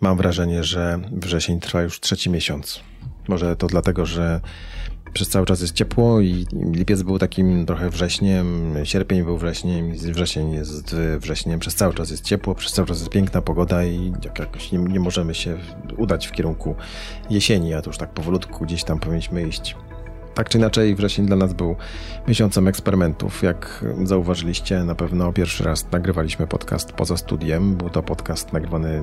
Mam wrażenie, że wrzesień trwa już trzeci miesiąc. Może to dlatego, że przez cały czas jest ciepło i lipiec był takim trochę wrześniem, sierpień był wrześniem, wrzesień jest wrześniem, przez cały czas jest ciepło, przez cały czas jest piękna pogoda i jakoś nie, nie możemy się udać w kierunku jesieni, a to już tak powolutku gdzieś tam powinniśmy iść. Tak czy inaczej, wrzesień dla nas był miesiącem eksperymentów. Jak zauważyliście, na pewno pierwszy raz nagrywaliśmy podcast poza studiem. Był to podcast nagrywany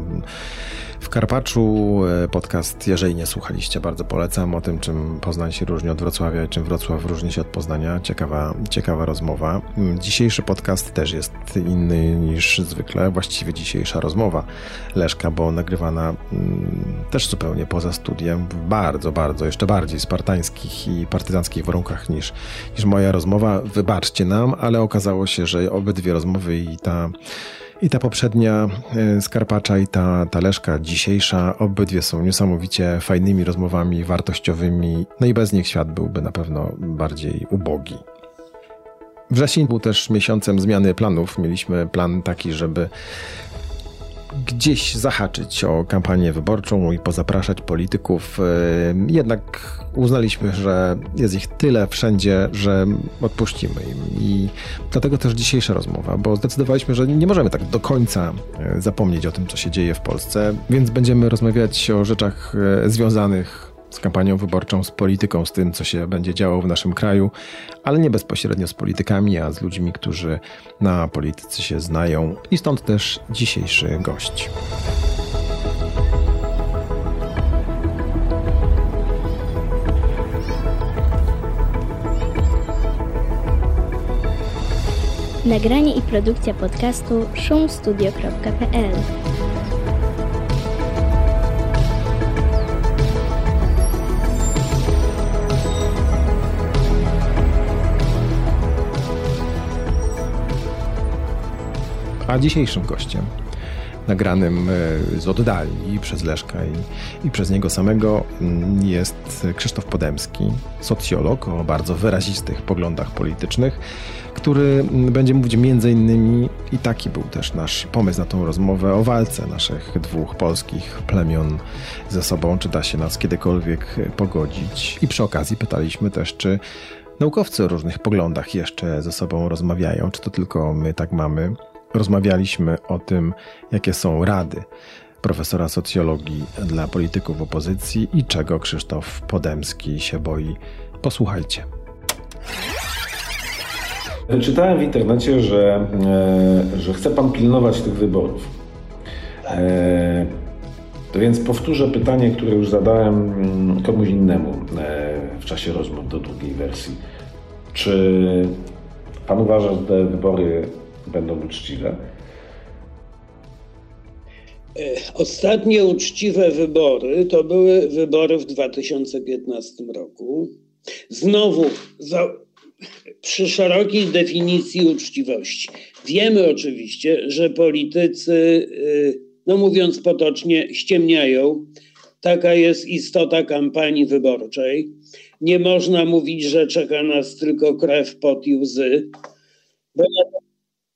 w Karpaczu. Podcast, jeżeli nie słuchaliście, bardzo polecam o tym, czym Poznań się różni od Wrocławia i czym Wrocław różni się od Poznania. Ciekawa, ciekawa rozmowa. Dzisiejszy podcast też jest inny niż zwykle. Właściwie dzisiejsza rozmowa Leszka, bo nagrywana mm, też zupełnie poza studiem, bardzo, bardzo, jeszcze bardziej spartańskich i partyzanckich warunkach niż, niż moja rozmowa. Wybaczcie nam, ale okazało się, że obydwie rozmowy i ta i ta poprzednia e, Skarpacza i ta Taleszka dzisiejsza, obydwie są niesamowicie fajnymi rozmowami, wartościowymi, no i bez nich świat byłby na pewno bardziej ubogi. Wrzesień był też miesiącem zmiany planów. Mieliśmy plan taki, żeby gdzieś zahaczyć o kampanię wyborczą i pozapraszać polityków. E, jednak uznaliśmy, że jest ich tyle wszędzie, że odpuścimy im. I dlatego też dzisiejsza rozmowa, bo zdecydowaliśmy, że nie możemy tak do końca e, zapomnieć o tym, co się dzieje w Polsce, więc będziemy rozmawiać o rzeczach e, związanych z kampanią wyborczą, z polityką, z tym, co się będzie działo w naszym kraju, ale nie bezpośrednio z politykami, a z ludźmi, którzy na polityce się znają. I stąd też dzisiejszy gość. Nagranie i produkcja podcastu szumstudio.pl A dzisiejszym gościem, nagranym e, z oddali przez Leszka i, i przez niego samego, mm, jest Krzysztof Podemski, socjolog o bardzo wyrazistych poglądach politycznych, który mm, będzie mówić między innymi, i taki był też nasz pomysł na tą rozmowę, o walce naszych dwóch polskich plemion ze sobą, czy da się nas kiedykolwiek pogodzić. I przy okazji pytaliśmy też, czy naukowcy o różnych poglądach jeszcze ze sobą rozmawiają, czy to tylko my tak mamy. Rozmawialiśmy o tym, jakie są rady profesora socjologii dla polityków opozycji i czego Krzysztof Podemski się boi. Posłuchajcie. Czytałem w internecie, że, e, że chce pan pilnować tych wyborów. E, to więc powtórzę pytanie, które już zadałem mm, komuś innemu e, w czasie rozmów do drugiej wersji. Czy pan uważa, że te wybory będą uczciwe? E, ostatnie uczciwe wybory to były wybory w 2015 roku. Znowu za, przy szerokiej definicji uczciwości. Wiemy oczywiście, że politycy, e, no mówiąc potocznie, ściemniają. Taka jest istota kampanii wyborczej. Nie można mówić, że czeka nas tylko krew, pot i łzy, bo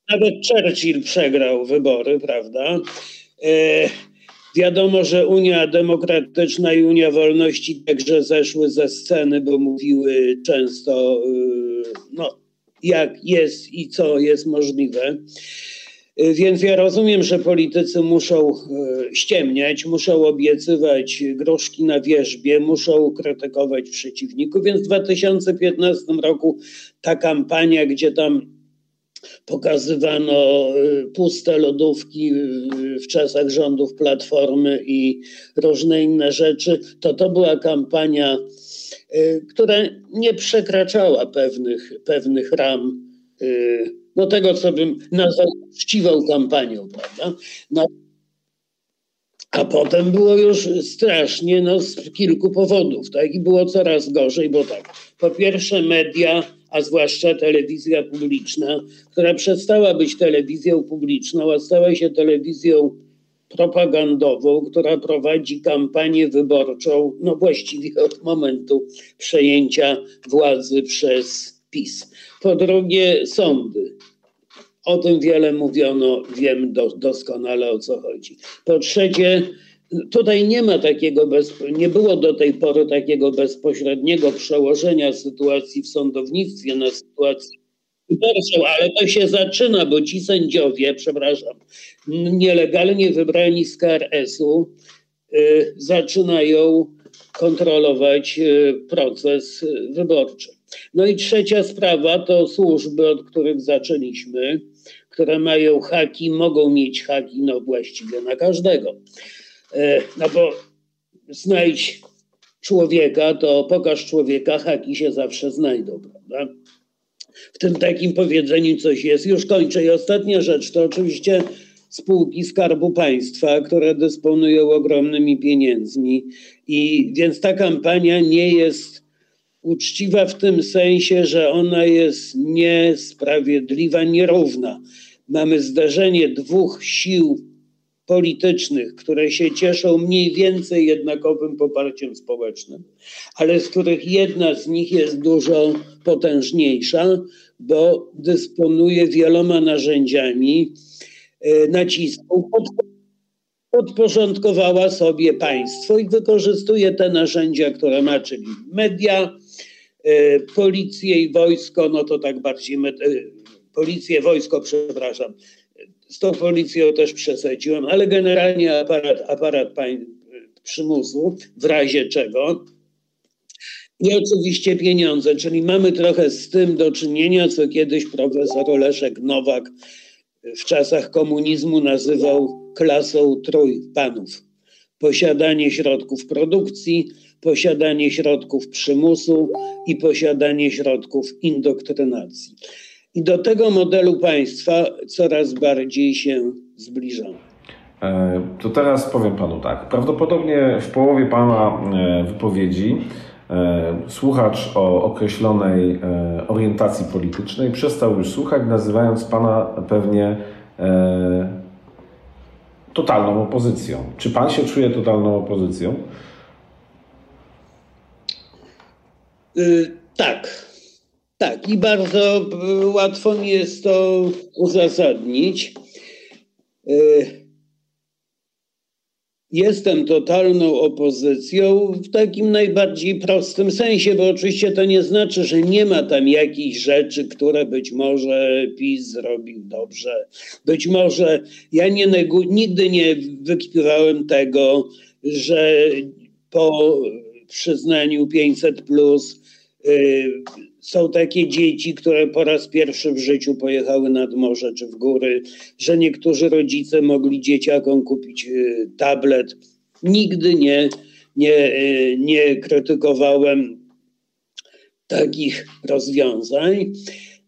nawet Churchill przegrał wybory, prawda? E, wiadomo, że Unia Demokratyczna i Unia Wolności także zeszły ze sceny, bo mówiły często, e, no, jak jest i co jest możliwe. E, więc ja rozumiem, że politycy muszą e, ściemniać, muszą obiecywać groszki na wierzbie, muszą krytykować przeciwników. Więc w 2015 roku ta kampania, gdzie tam pokazywano y, puste lodówki y, w czasach rządów Platformy i różne inne rzeczy, to to była kampania, y, która nie przekraczała pewnych, pewnych ram no tego, co bym nazwał uczciwą kampanią, prawda? No, a potem było już strasznie, no z kilku powodów, tak? I było coraz gorzej, bo tak, po pierwsze media a zwłaszcza telewizja publiczna, która przestała być telewizją publiczną, a stała się telewizją propagandową, która prowadzi kampanię wyborczą, no właściwie od momentu przejęcia władzy przez PiS. Po drugie, sądy. O tym wiele mówiono, wiem do, doskonale o co chodzi. Po trzecie, Tutaj nie ma takiego, nie było do tej pory takiego bezpośredniego przełożenia sytuacji w sądownictwie na sytuację wyborczą, ale to się zaczyna, bo ci sędziowie, przepraszam, nielegalnie wybrani z KRS-u y, zaczynają kontrolować y, proces wyborczy. No i trzecia sprawa to służby, od których zaczęliśmy, które mają haki, mogą mieć haki, no właściwie na każdego. E, no bo znajdź człowieka, to pokaż człowieka, haki się zawsze znajdą, prawda? W tym takim powiedzeniu coś jest. Już kończę. I ostatnia rzecz to oczywiście spółki Skarbu Państwa, które dysponują ogromnymi pieniędzmi. I więc ta kampania nie jest uczciwa w tym sensie, że ona jest niesprawiedliwa, nierówna. Mamy zderzenie dwóch sił politycznych, które się cieszą mniej więcej jednakowym poparciem społecznym, ale z których jedna z nich jest dużo potężniejsza, bo dysponuje wieloma narzędziami e, nacisku, podporządkowała sobie państwo i wykorzystuje te narzędzia, które ma, czyli media, e, policję i wojsko, no to tak bardziej, e, policję, wojsko, przepraszam, z tą policją też przesadziłem, ale generalnie aparat, aparat pań, przymusu, w razie czego. I oczywiście pieniądze, czyli mamy trochę z tym do czynienia, co kiedyś profesor Leszek Nowak w czasach komunizmu nazywał klasą trójpanów. Posiadanie środków produkcji, posiadanie środków przymusu i posiadanie środków indoktrynacji. I do tego modelu państwa coraz bardziej się zbliżamy. E, to teraz powiem panu tak. Prawdopodobnie w połowie pana e, wypowiedzi e, słuchacz o określonej orientacji politycznej przestał już słuchać, nazywając pana pewnie totalną opozycją. Czy pan się czuje totalną opozycją? Yy, tak. Tak, i bardzo e, łatwo mi jest to uzasadnić. E, jestem totalną opozycją w takim najbardziej prostym sensie, bo oczywiście to nie znaczy, że nie ma tam jakichś rzeczy, które być może PiS zrobił dobrze. Być może ja nie nigdy nie wykpiwałem tego, że po przyznaniu 500 plus są takie dzieci, które po raz pierwszy w życiu pojechały nad morze czy w góry, że niektórzy rodzice mogli dzieciakom kupić y, tablet. Nigdy nie, nie, y, nie krytykowałem takich rozwiązań.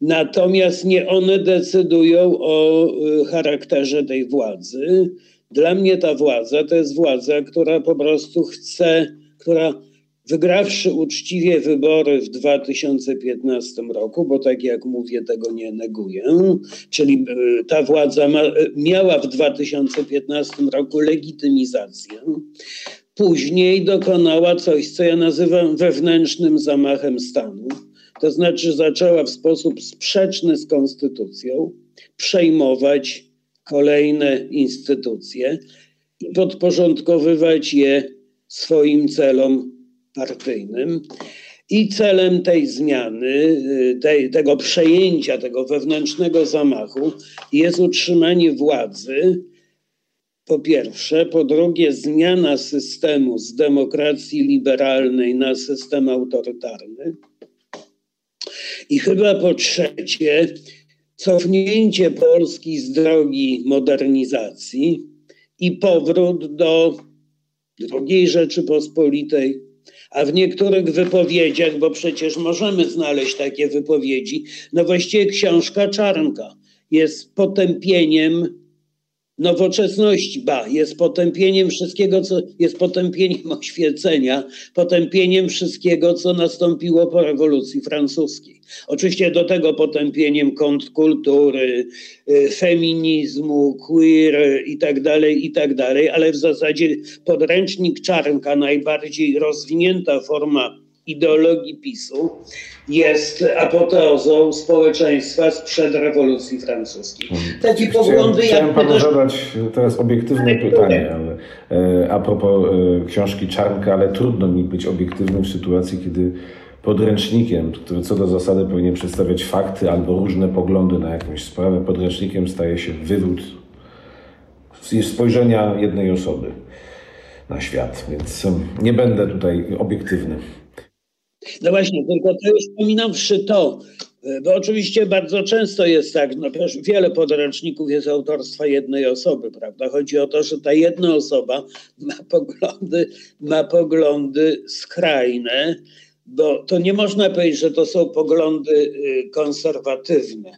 Natomiast nie one decydują o y, charakterze tej władzy. Dla mnie ta władza to jest władza, która po prostu chce, która Wygrawszy uczciwie wybory w 2015 roku, bo tak jak mówię, tego nie neguję, czyli e, ta władza ma, e, miała w 2015 roku legitymizację, później dokonała coś, co ja nazywam wewnętrznym zamachem stanu. To znaczy zaczęła w sposób sprzeczny z konstytucją przejmować kolejne instytucje i podporządkowywać je swoim celom partyjnym. I celem tej zmiany, y, tej, tego przejęcia, tego wewnętrznego zamachu jest utrzymanie władzy, po pierwsze, po drugie, zmiana systemu z demokracji liberalnej na system autorytarny. I chyba po trzecie, cofnięcie Polski z drogi modernizacji i powrót do II Rzeczypospolitej, a w niektórych wypowiedziach, bo przecież możemy znaleźć takie wypowiedzi, no właściwie książka Czarnka jest potępieniem nowoczesności, ba, jest potępieniem wszystkiego, co jest potępieniem oświecenia, potępieniem wszystkiego, co nastąpiło po rewolucji francuskiej. Oczywiście do tego potępieniem kontrkultury, y, feminizmu, queer i tak dalej, i tak dalej, ale w zasadzie podręcznik Czarnka, najbardziej rozwinięta forma ideologii PiSu jest apoteozą społeczeństwa sprzed rewolucji francuskiej. Takie poglądy Chciałem, jak... panu też... zadać teraz obiektywne pytanie, ale e, a propos e, książki Czarnka, ale trudno mi być obiektywnym w sytuacji, kiedy podręcznikiem, który co do zasady powinien przedstawiać fakty albo różne poglądy na jakąś sprawę, podręcznikiem staje się wywód spojrzenia jednej osoby na świat, więc nie będę tutaj obiektywny. No właśnie, tylko to już pominąwszy to, bo oczywiście bardzo często jest tak, no wiele podręczników jest autorstwa jednej osoby, prawda? Chodzi o to, że ta jedna osoba ma poglądy, ma poglądy skrajne, bo to nie można powiedzieć, że to są poglądy y, konserwatywne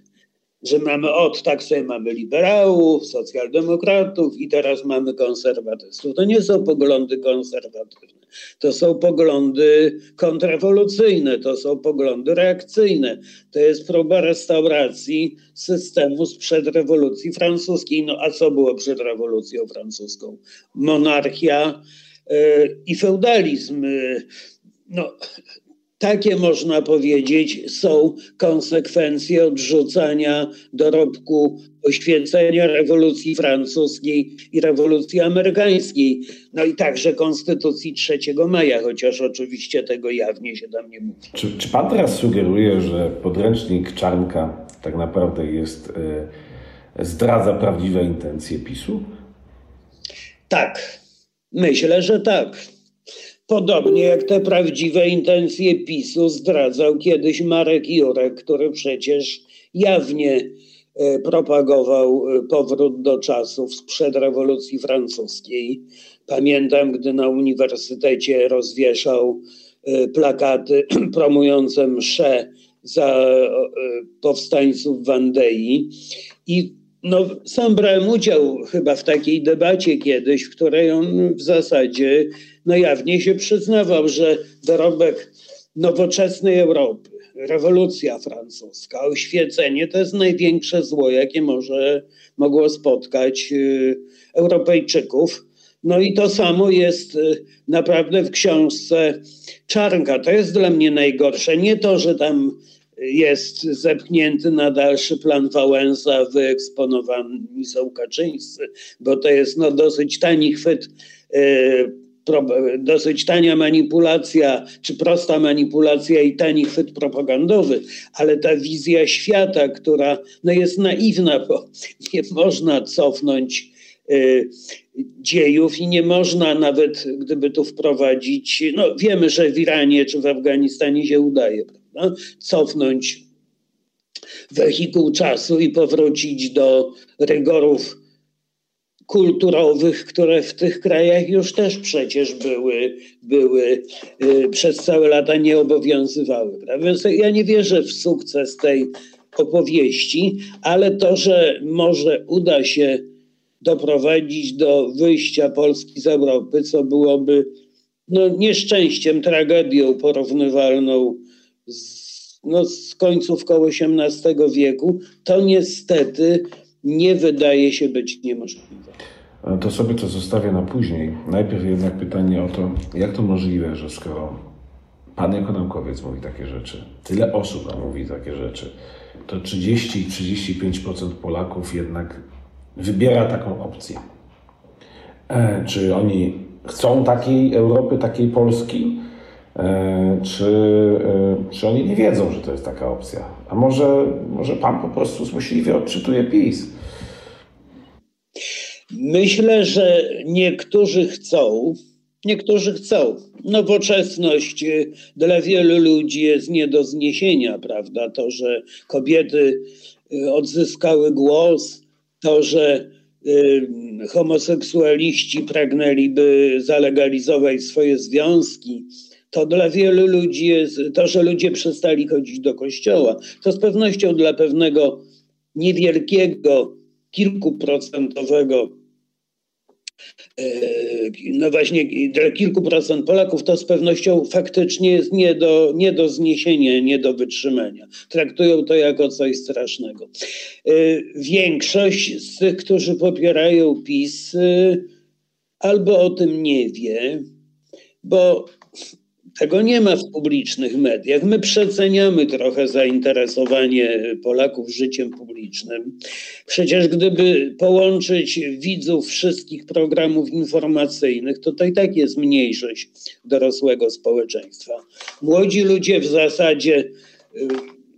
że mamy od, tak sobie mamy liberałów, socjaldemokratów i teraz mamy konserwatystów. To nie są poglądy konserwatywne, to są poglądy kontrrewolucyjne, to są poglądy reakcyjne. To jest próba restauracji systemu sprzed rewolucji francuskiej. No a co było przed rewolucją francuską? Monarchia yy, i feudalizm. Yy, no, takie można powiedzieć są konsekwencje odrzucania dorobku oświecenia rewolucji francuskiej i rewolucji amerykańskiej. No i także Konstytucji 3 maja, chociaż oczywiście tego jawnie się tam nie mówi. Czy, czy pan teraz sugeruje, że podręcznik Czarnka tak naprawdę jest, yy, zdradza prawdziwe intencje PiSu? Tak, myślę, że tak. Podobnie jak te prawdziwe intencje PiSu zdradzał kiedyś Marek Jurek, który przecież jawnie e, propagował e, powrót do czasów sprzed rewolucji francuskiej. Pamiętam, gdy na uniwersytecie rozwieszał e, plakaty promujące msze za powstańców Wandei i no, sam brałem udział chyba w takiej debacie kiedyś, w której on w zasadzie no jawnie się przyznawał, że dorobek nowoczesnej Europy, rewolucja francuska, oświecenie to jest największe zło, jakie może mogło spotkać y, Europejczyków. No i to samo jest y, naprawdę w książce Czarnka. To jest dla mnie najgorsze. Nie to, że tam jest zepchnięty na dalszy plan Wałęsa, wyeksponowani są Kaczyńscy, bo to jest no, dosyć tani chwyt y, dosyć tania manipulacja, czy prosta manipulacja i tani chwyt propagandowy, ale ta wizja świata, która no jest naiwna, bo nie można cofnąć y, dziejów i nie można nawet, gdyby tu wprowadzić, no wiemy, że w Iranie czy w Afganistanie się udaje, prawda? cofnąć wehikuł czasu i powrócić do rygorów kulturowych, które w tych krajach już też przecież były, były y, przez całe lata nie obowiązywały. Prawda? Więc ja nie wierzę w sukces tej opowieści, ale to, że może uda się doprowadzić do wyjścia Polski z Europy, co byłoby no, nieszczęściem, tragedią porównywalną z, no, z końcówką XVIII wieku, to niestety nie wydaje się być niemożliwe. To sobie to zostawię na później. Najpierw jednak pytanie o to, jak to możliwe, że skoro Pan jako naukowiec mówi takie rzeczy, tyle osób mówi takie rzeczy, to 30-35% Polaków jednak wybiera taką opcję. E, czy oni chcą takiej Europy, takiej Polski, e, czy, e, czy oni nie wiedzą, że to jest taka opcja? A może, może Pan po prostu złośliwie odczytuje PiS? Myślę, że niektórzy chcą, niektórzy chcą. Nowoczesność y, dla wielu ludzi jest nie do zniesienia, prawda? To, że kobiety y, odzyskały głos, to, że y, homoseksualiści pragnęliby zalegalizować swoje związki, to dla wielu ludzi jest, to, że ludzie przestali chodzić do kościoła, to z pewnością dla pewnego niewielkiego, kilkuprocentowego no właśnie dla kilku procent Polaków to z pewnością faktycznie jest nie do, nie do zniesienia, nie do wytrzymania. Traktują to jako coś strasznego. E, większość z tych, którzy popierają PiS, e, albo o tym nie wie, bo tego nie ma w publicznych mediach. My przeceniamy trochę zainteresowanie Polaków życiem publicznym. Przecież gdyby połączyć widzów wszystkich programów informacyjnych, to to i tak jest mniejszość dorosłego społeczeństwa. Młodzi ludzie w zasadzie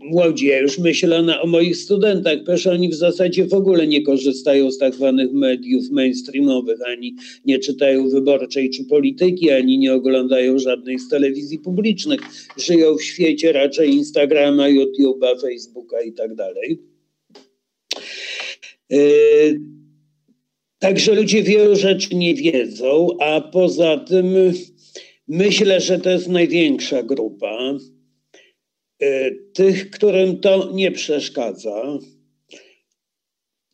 młodzi, ja już myślę na, o moich studentach, przecież oni w zasadzie w ogóle nie korzystają z tak zwanych mediów mainstreamowych, ani nie czytają wyborczej czy polityki, ani nie oglądają żadnej z telewizji publicznych. Żyją w świecie raczej Instagrama, YouTube'a, Facebooka i tak dalej. Yy, także ludzie wielu rzeczy nie wiedzą, a poza tym myślę, że to jest największa grupa E, tych, którym to nie przeszkadza.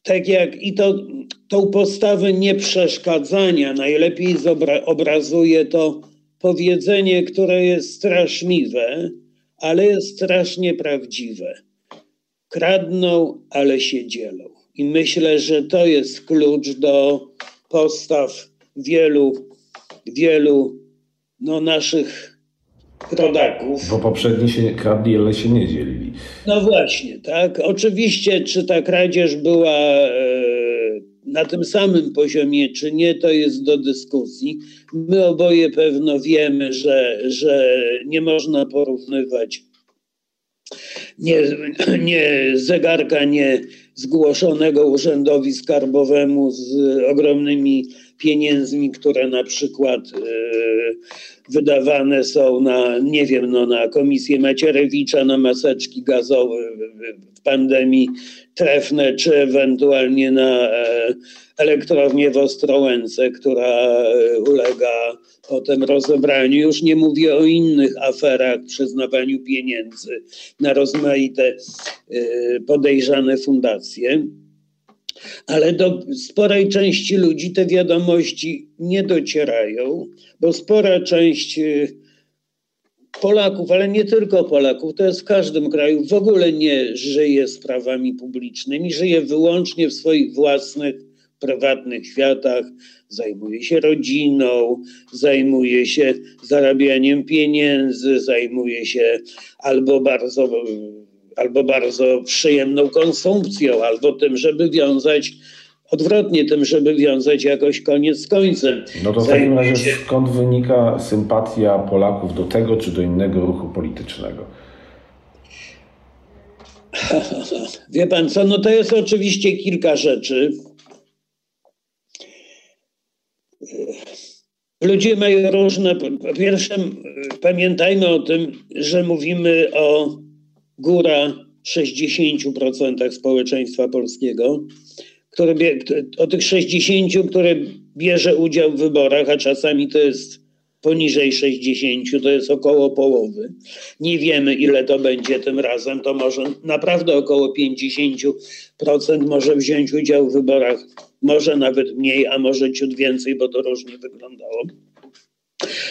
Tak jak i to, tą postawę nieprzeszkadzania najlepiej obrazuje to powiedzenie, które jest straszliwe, ale jest strasznie prawdziwe. Kradną, ale się dzielą. I myślę, że to jest klucz do postaw wielu, wielu no, naszych rodaków. Bo poprzedni się kradli, ale się nie dzielili. No właśnie, tak. Oczywiście, czy ta kradzież była e, na tym samym poziomie, czy nie, to jest do dyskusji. My oboje pewno wiemy, że, że nie można porównywać nie, nie zegarka nie zgłoszonego urzędowi skarbowemu z ogromnymi pieniędzmi, które na przykład e, wydawane są na, nie wiem, no, na komisję Macierewicza, na maseczki gazowe w pandemii trefne, czy ewentualnie na e, elektrownię w Ostrołęce, która e, ulega potem rozebraniu. Już nie mówię o innych aferach, przyznawaniu pieniędzy na rozmaite podejrzane fundacje ale do sporej części ludzi te wiadomości nie docierają, bo spora część y, Polaków, ale nie tylko Polaków, to jest w każdym kraju, w ogóle nie żyje sprawami publicznymi, żyje wyłącznie w swoich własnych, prywatnych światach, zajmuje się rodziną, zajmuje się zarabianiem pieniędzy, zajmuje się albo bardzo albo bardzo przyjemną konsumpcją, albo tym, żeby wiązać odwrotnie tym, żeby wiązać jakoś koniec z końcem. No to w takim razie skąd wynika sympatia Polaków do tego czy do innego ruchu politycznego? Wie pan co, no to jest oczywiście kilka rzeczy. Ludzie mają różne. Po pierwsze, pamiętajmy o tym, że mówimy o góra 60% społeczeństwa polskiego, które, o tych 60, które bierze udział w wyborach, a czasami to jest poniżej 60, to jest około połowy. Nie wiemy, ile to będzie tym razem. To może naprawdę około 50% może wziąć udział w wyborach, może nawet mniej, a może ciut więcej, bo to różnie wyglądało.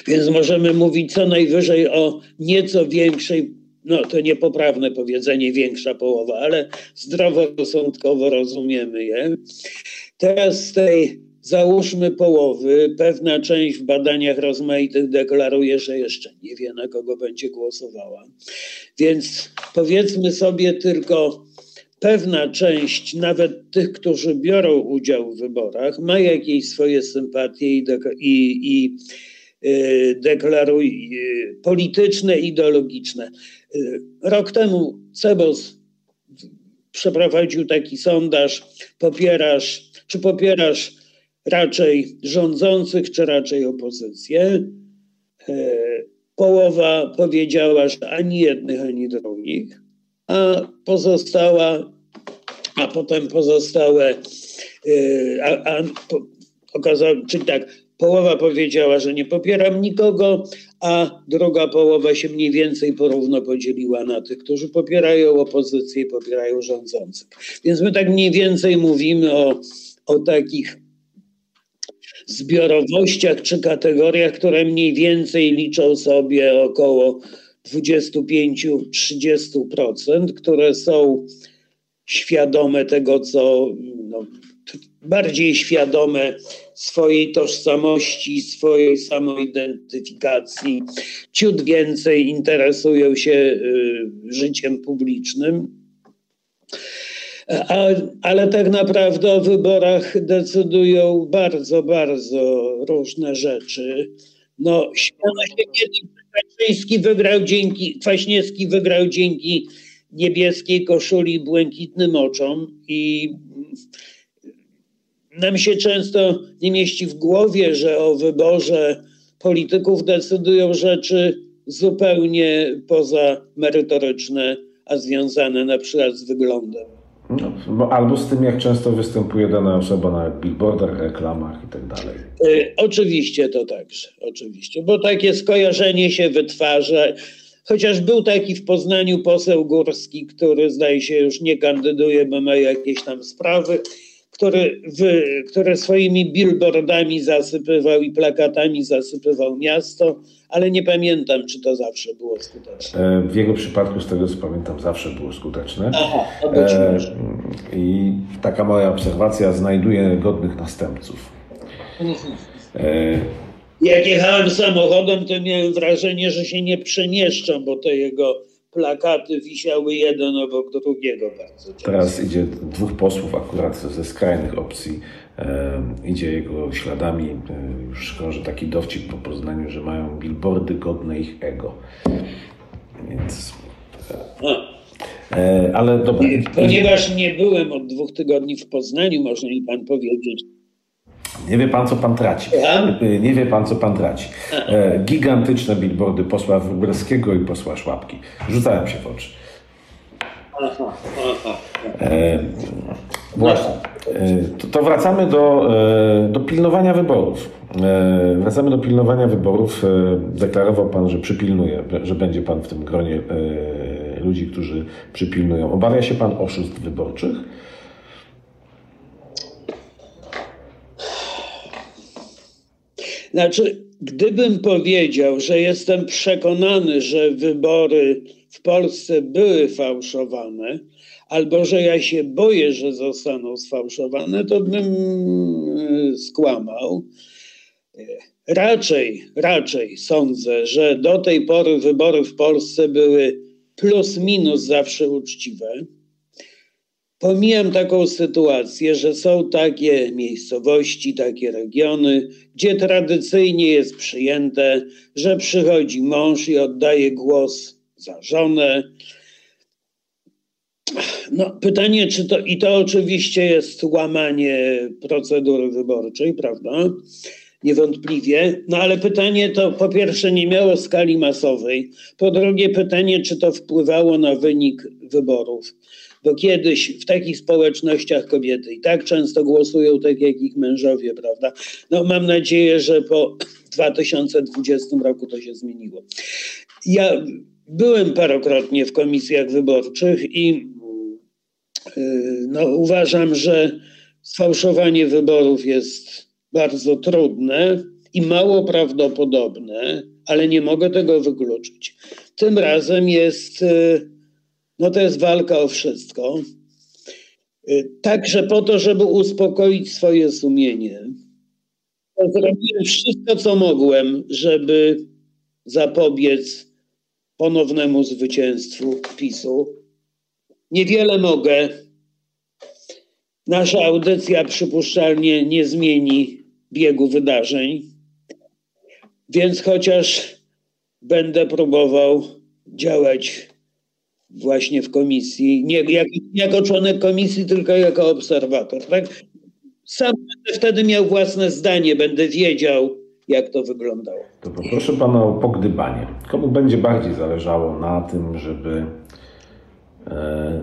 Więc możemy mówić co najwyżej o nieco większej no to niepoprawne powiedzenie, większa połowa, ale zdroworozsądkowo rozumiemy je. Teraz z tej załóżmy połowy, pewna część w badaniach rozmaitych deklaruje, że jeszcze nie wie, na kogo będzie głosowała. Więc powiedzmy sobie tylko, pewna część, nawet tych, którzy biorą udział w wyborach, ma jakieś swoje sympatie i, i, i y, deklaruje y, polityczne, ideologiczne. Rok temu Cebos przeprowadził taki sondaż, popierasz, czy popierasz raczej rządzących, czy raczej opozycję. Połowa powiedziała, że ani jednych, ani drugich, a pozostała, a potem pozostałe, e, a, a po, czyli tak, połowa powiedziała, że nie popieram nikogo, a druga połowa się mniej więcej porówno podzieliła na tych, którzy popierają opozycję i popierają rządzących. Więc my tak mniej więcej mówimy o, o takich zbiorowościach czy kategoriach, które mniej więcej liczą sobie około 25-30%, które są świadome tego, co no, bardziej świadome swojej tożsamości, swojej samoidentyfikacji, ciut więcej interesują się y, życiem publicznym. A, ale tak naprawdę o wyborach decydują bardzo, bardzo różne rzeczy. No, się Kaczyński wygrał dzięki, Kwaśniewski wygrał dzięki niebieskiej koszuli i błękitnym oczom i nam się często nie mieści w głowie, że o wyborze polityków decydują rzeczy zupełnie poza merytoryczne, a związane na przykład z wyglądem. No, albo z tym, jak często występuje dana osoba na billboardach, reklamach i tak dalej. Y, oczywiście to także, oczywiście, bo takie skojarzenie się wytwarza. Chociaż był taki w Poznaniu poseł Górski, który zdaje się już nie kandyduje, bo ma jakieś tam sprawy, który, w, który swoimi billboardami zasypywał i plakatami zasypywał miasto, ale nie pamiętam, czy to zawsze było skuteczne. E, w jego przypadku, z tego co pamiętam, zawsze było skuteczne. Aha, to być E, może. I taka moja obserwacja znajduje godnych następców. E, Jak jechałem samochodem, to miałem wrażenie, że się nie przemieszczam, bo te jego plakaty wisiały jeden obok drugiego bardzo często. Teraz idzie dwóch posłów akurat ze skrajnych opcji, e, idzie jego śladami. E, już krąży taki dowcip po Poznaniu, że mają billboardy godne ich ego. Więc... E, ale dobra. ponieważ nie byłem od dwóch tygodni w Poznaniu, może mi pan powiedzieć. Nie wie pan, co pan traci. Nie wie pan, co pan traci. E, gigantyczne billboardy posła Wróblewskiego i posła Szłapki. Rzucałem się w oczy. Aha, aha. E, właśnie. E, to, to wracamy do, e, do pilnowania wyborów. Wracamy do pilnowania wyborów. Deklarował pan, że przypilnuje, że będzie pan w tym gronie ludzi, którzy przypilnują. Obawia się pan oszustw wyborczych? Znaczy, gdybym powiedział, że jestem przekonany, że wybory w Polsce były fałszowane, albo że ja się boję, że zostaną sfałszowane, to bym e, skłamał. Raczej, raczej sądzę, że do tej pory wybory w Polsce były plus minus zawsze uczciwe. Pomijam taką sytuację, że są takie miejscowości, takie regiony, gdzie tradycyjnie jest przyjęte, że przychodzi mąż i oddaje głos za żonę. No, pytanie, czy to, i to oczywiście jest łamanie procedury wyborczej, prawda? Niewątpliwie. No ale pytanie to po pierwsze nie miało skali masowej. Po drugie pytanie, czy to wpływało na wynik wyborów. Bo kiedyś w takich społecznościach kobiety i tak często głosują tak jak ich mężowie, prawda? No mam nadzieję, że po 2020 roku to się zmieniło. Ja byłem parokrotnie w komisjach wyborczych i yy, no, uważam, że sfałszowanie wyborów jest bardzo trudne i mało prawdopodobne, ale nie mogę tego wykluczyć. Tym razem jest, yy, no to jest walka o wszystko. Yy, Także po to, żeby uspokoić swoje sumienie. Zrobiłem wszystko, co mogłem, żeby zapobiec ponownemu zwycięstwu PiSu. Niewiele mogę. Nasza audycja przypuszczalnie nie zmieni biegu wydarzeń, więc chociaż będę próbował działać właśnie w komisji, nie jak, nie jako członek komisji, tylko jako obserwator. Tak? Sam będę wtedy miał własne zdanie, będę wiedział, jak to wyglądało. To poproszę pana o pogdybanie. Komu będzie bardziej zależało na tym, żeby e,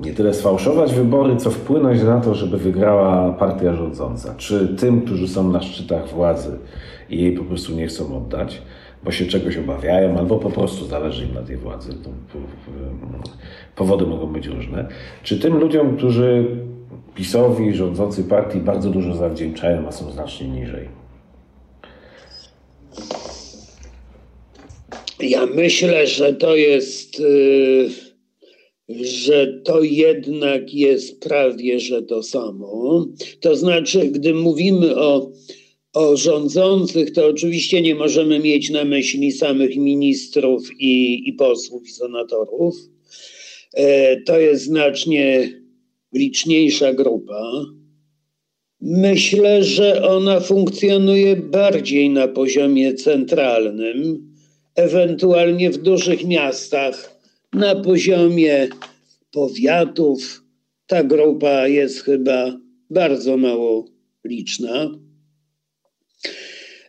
nie tyle sfałszować wybory, co wpłynąć na to, żeby wygrała partia rządząca? Czy tym, którzy są na szczytach władzy i jej po prostu nie chcą oddać, bo się czegoś obawiają, albo po prostu zależy im na tej władzy? Po- powody mogą być różne. Czy tym ludziom, którzy PiSowi, rządzącej partii bardzo dużo zawdzięczają, a są znacznie niżej? Ja myślę, że to jest y, że to jednak jest prawie że to samo. To znaczy, gdy mówimy o, o rządzących, to oczywiście nie możemy mieć na myśli samych ministrów i, i posłów i senatorów. E, to jest znacznie liczniejsza grupa. Myślę, że ona funkcjonuje bardziej na poziomie centralnym, ewentualnie w dużych miastach, na poziomie powiatów. Ta grupa jest chyba bardzo mało liczna.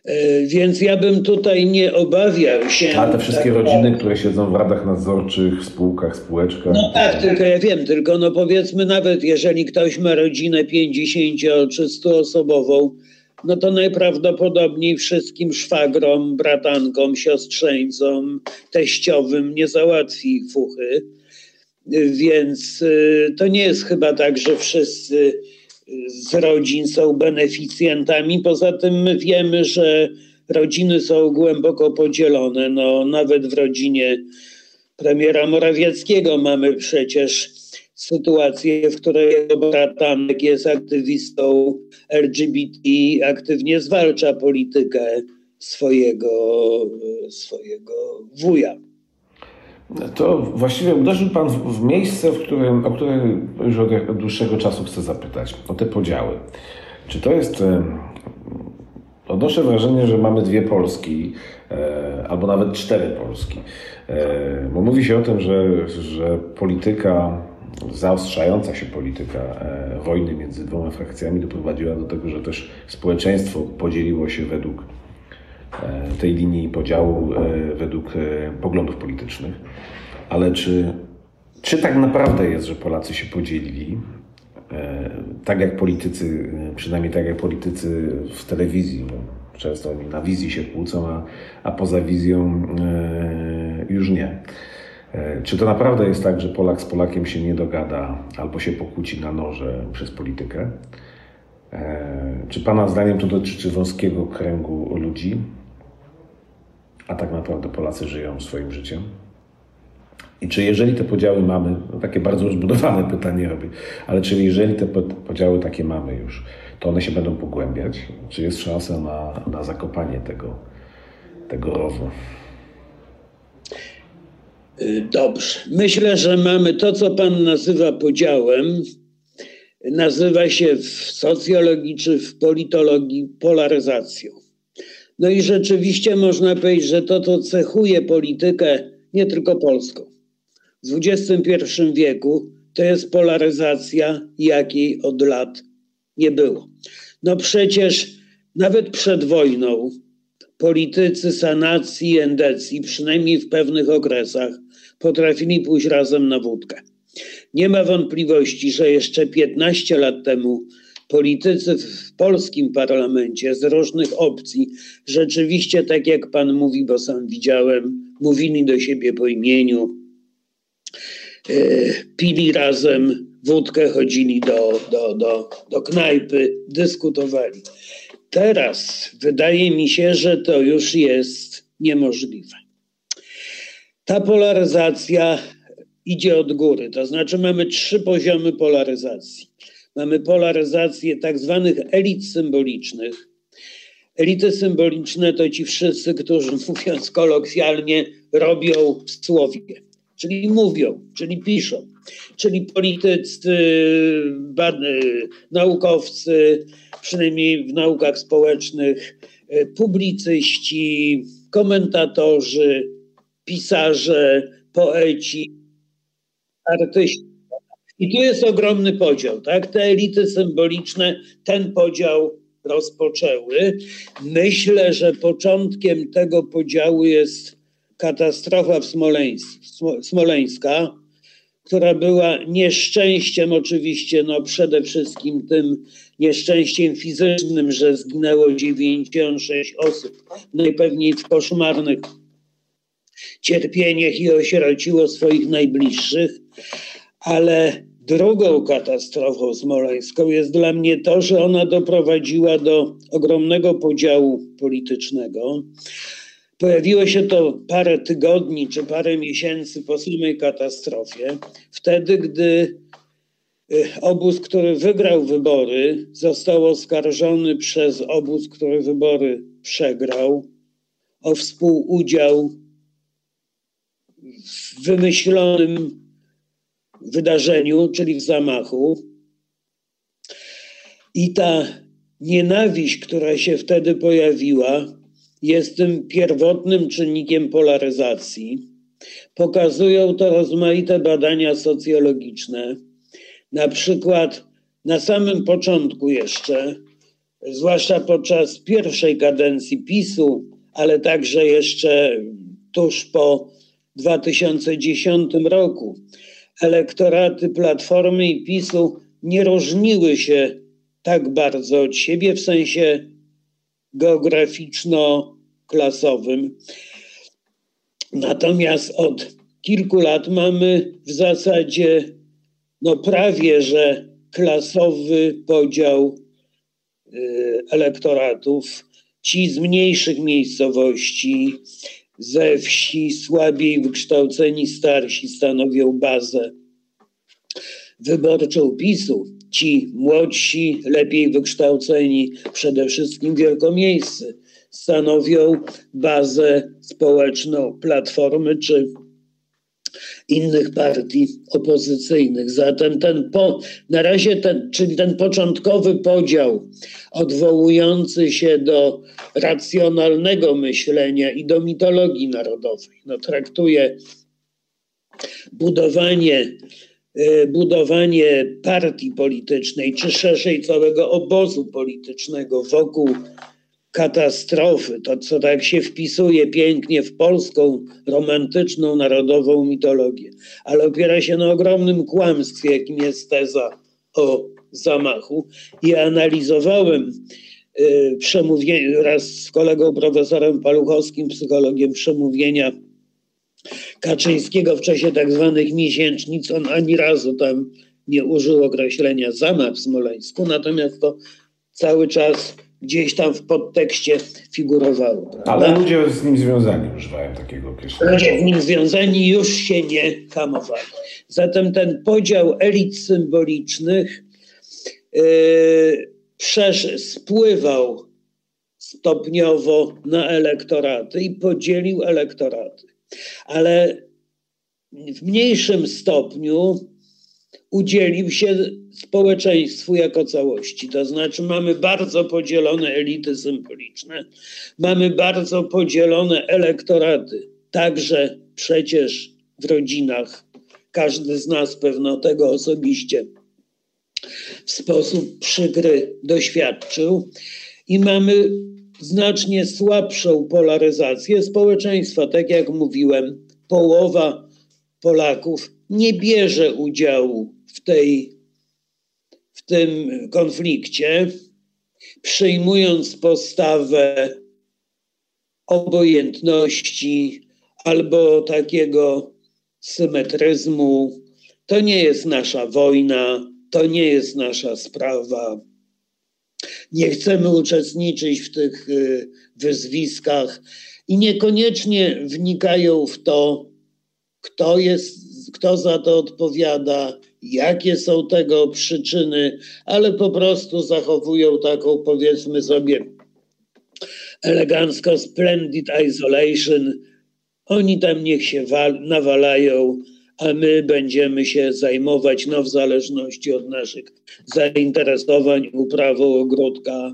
E, więc ja bym tutaj nie obawiał się. A te wszystkie tak, rodziny, które siedzą w radach nadzorczych, spółkach, spółeczkach. No tak, tylko ja wiem, tylko no powiedzmy nawet jeżeli ktoś ma rodzinę 50 czy 100 osobową, no to najprawdopodobniej wszystkim szwagrom, bratankom, siostrzeńcom, teściowym nie załatwi fuchy. Więc y, to nie jest chyba tak, że wszyscy z rodzin są beneficjentami. Poza tym my wiemy, że rodziny są głęboko podzielone. No, nawet w rodzinie premiera Morawieckiego mamy przecież sytuację, w której bratanek jest aktywistą LGBT, aktywnie zwalcza politykę swojego, swojego wuja. To właściwie uderzył Pan w, miejsce, w którym, o które już od dłuższego czasu chcę zapytać, o te podziały. Czy to jest. E, odnoszę wrażenie, że mamy dwie Polski, e, albo nawet cztery Polski. E, bo mówi się o tym, że, że polityka, zaostrzająca się polityka wojny między dwoma frakcjami doprowadziła do tego, że też społeczeństwo podzieliło się według tej linii podziału e, według e, poglądów politycznych. Ale czy, czy tak naprawdę jest, że Polacy się podzielili? Tak jak politycy, przynajmniej tak jak politycy w telewizji, no, często oni na wizji się kłócą, a, a poza wizją już nie. Czy to naprawdę jest tak, że Polak z Polakiem się nie dogada albo się pokłóci na noże przez politykę? Czy Pana zdaniem to dotyczy wąskiego kręgu ludzi? A tak naprawdę Polacy żyją swoim życiem. I czy jeżeli te podziały mamy, no takie bardzo rozbudowane pytanie robię, ale czy jeżeli te podziały takie mamy już, to one się będą pogłębiać? Czy jest szansa na, na zakopanie tego, tego rowu? Y, dobrze. Myślę, że mamy to, co Pan nazywa podziałem, nazywa się w socjologii czy w politologii polaryzacją. No i rzeczywiście można powiedzieć, że to, co cechuje politykę nie tylko polską. W XXI wieku to jest polaryzacja, jakiej od lat nie było. No przecież nawet przed wojną politycy sanacji i endecji, przynajmniej w pewnych okresach, potrafili pójść razem na wódkę. Nie ma wątpliwości, że jeszcze 15 lat temu politycy w polskim parlamencie z różnych opcji rzeczywiście, tak jak pan mówi, bo sam widziałem, mówili do siebie po imieniu, e, pili razem wódkę, chodzili do, do, do, do knajpy, dyskutowali. Teraz wydaje mi się, że to już jest niemożliwe. Ta polaryzacja idzie od góry, to znaczy mamy trzy poziomy polaryzacji mamy polaryzację tak zwanych elit symbolicznych. Elity symboliczne to ci wszyscy, którzy mówiąc kolokwialnie, robią w słowie, czyli mówią, czyli piszą, czyli politycy, naukowcy, przynajmniej w naukach społecznych, publicyści, komentatorzy, pisarze, poeci, artyści. I tu jest ogromny podział, tak? Te elity symboliczne ten podział rozpoczęły. Myślę, że początkiem tego podziału jest katastrofa w Smoleńska, która była nieszczęściem oczywiście, no przede wszystkim tym nieszczęściem fizycznym, że zginęło 96 osób, najpewniej w koszmarnych cierpieniach i osierociło swoich najbliższych, ale drugą katastrofą smoleńską jest dla mnie to, że ona doprowadziła do ogromnego podziału politycznego. Pojawiło się to parę tygodni czy parę miesięcy po samej katastrofie, wtedy gdy y, obóz, który wygrał wybory, został oskarżony przez obóz, który wybory przegrał, o współudział w wymyślonym wydarzeniu, czyli w zamachu. I ta nienawiść, która się wtedy pojawiła, jest tym pierwotnym czynnikiem polaryzacji. Pokazują to rozmaite badania socjologiczne. Na przykład na samym początku jeszcze, zwłaszcza podczas pierwszej kadencji PiSu, ale także jeszcze tuż po 2010 roku, elektoraty Platformy i PiSu nie różniły się tak bardzo od siebie w sensie geograficzno-klasowym. Natomiast od kilku lat mamy w zasadzie no prawie że klasowy podział y, elektoratów. Ci z mniejszych miejscowości, ze wsi, słabiej wykształceni starsi stanowią bazę wyborczą PiSu. Ci młodsi, lepiej wykształceni, przede wszystkim wielkomiejscy, stanowią bazę społeczną Platformy czy innych partii opozycyjnych. Zatem ten po, na razie ten, czyli ten początkowy podział odwołujący się do racjonalnego myślenia i do mitologii narodowej, no, traktuje budowanie, y, budowanie partii politycznej, czy szerzej całego obozu politycznego wokół katastrofy, to co tak się wpisuje pięknie w polską romantyczną, narodową mitologię, ale opiera się na ogromnym kłamstwie, jakim jest teza o zamachu. I analizowałem y, przemówienie raz z kolegą profesorem Paluchowskim, psychologiem przemówienia Kaczyńskiego w czasie tak zwanych miesięcznic. On ani razu tam nie użył określenia zamach w Smoleńsku, natomiast to cały czas gdzieś tam w podtekście figurowało. Prawda? Ale ludzie z nim związani używają takiego określenia. Ludzie z nim związani już się nie hamowali. Zatem ten podział elit symbolicznych yy, spływał stopniowo na elektoraty i podzielił elektoraty. Ale w mniejszym stopniu udzielił się społeczeństwu jako całości. To znaczy, mamy bardzo podzielone elity symboliczne, mamy bardzo podzielone elektoraty, także przecież w rodzinach. Każdy z nas pewno tego osobiście w sposób przykry doświadczył. I mamy znacznie słabszą polaryzację społeczeństwa. Tak jak mówiłem, połowa Polaków nie bierze udziału w tej w tym konflikcie, przyjmując postawę obojętności albo takiego symetryzmu. To nie jest nasza wojna, to nie jest nasza sprawa. Nie chcemy uczestniczyć w tych y, wyzwiskach i niekoniecznie wnikają w to, kto jest, kto za to odpowiada, jakie są tego przyczyny, ale po prostu zachowują taką, powiedzmy sobie, elegancko splendid isolation. Oni tam niech się nawalają, a my będziemy się zajmować, no w zależności od naszych zainteresowań, uprawą ogródka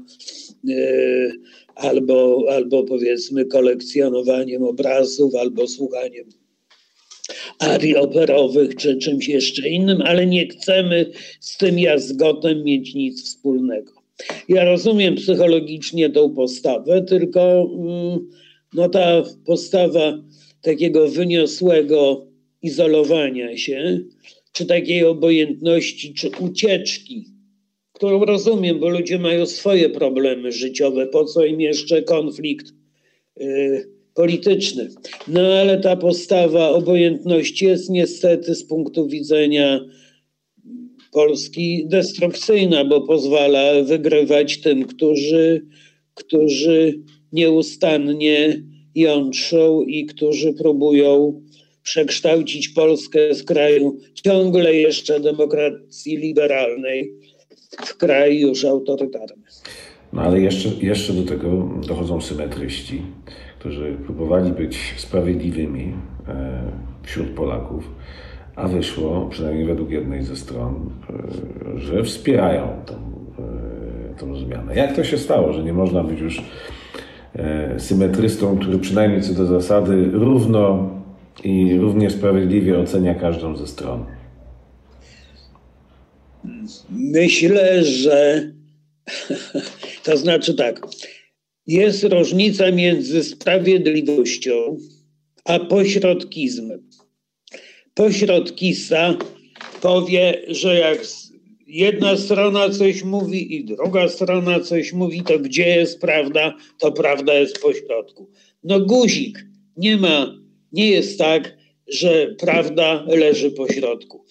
yy, albo, albo powiedzmy kolekcjonowaniem obrazów, albo słuchaniem arii operowych czy czymś jeszcze innym, ale nie chcemy z tym jazgotem mieć nic wspólnego. Ja rozumiem psychologicznie tą postawę, tylko mm, no, ta postawa takiego wyniosłego izolowania się, czy takiej obojętności, czy ucieczki, którą rozumiem, bo ludzie mają swoje problemy życiowe, po co im jeszcze konflikt. Yy, polityczny. No ale ta postawa obojętności jest niestety z punktu widzenia Polski destrukcyjna, bo pozwala wygrywać tym, którzy, którzy nieustannie jątrzą i którzy próbują przekształcić Polskę z kraju ciągle jeszcze demokracji liberalnej w kraj już autorytarny. No ale jeszcze, jeszcze do tego dochodzą symetryści, którzy próbowali być sprawiedliwymi e, wśród Polaków, a wyszło, przynajmniej według jednej ze stron, e, że wspierają tą, e, tą zmianę. Jak to się stało, że nie można być już symetrystą, który przynajmniej co do zasady równo i równie sprawiedliwie ocenia każdą ze stron? Myślę, że to znaczy tak. Jest różnica między sprawiedliwością a pośrodkizmem. Pośrodkista powie, że jak jedna strona coś mówi i druga strona coś mówi, to gdzie jest prawda, to prawda jest pośrodku. No guzik, nie ma, nie jest tak, że prawda leży pośrodku.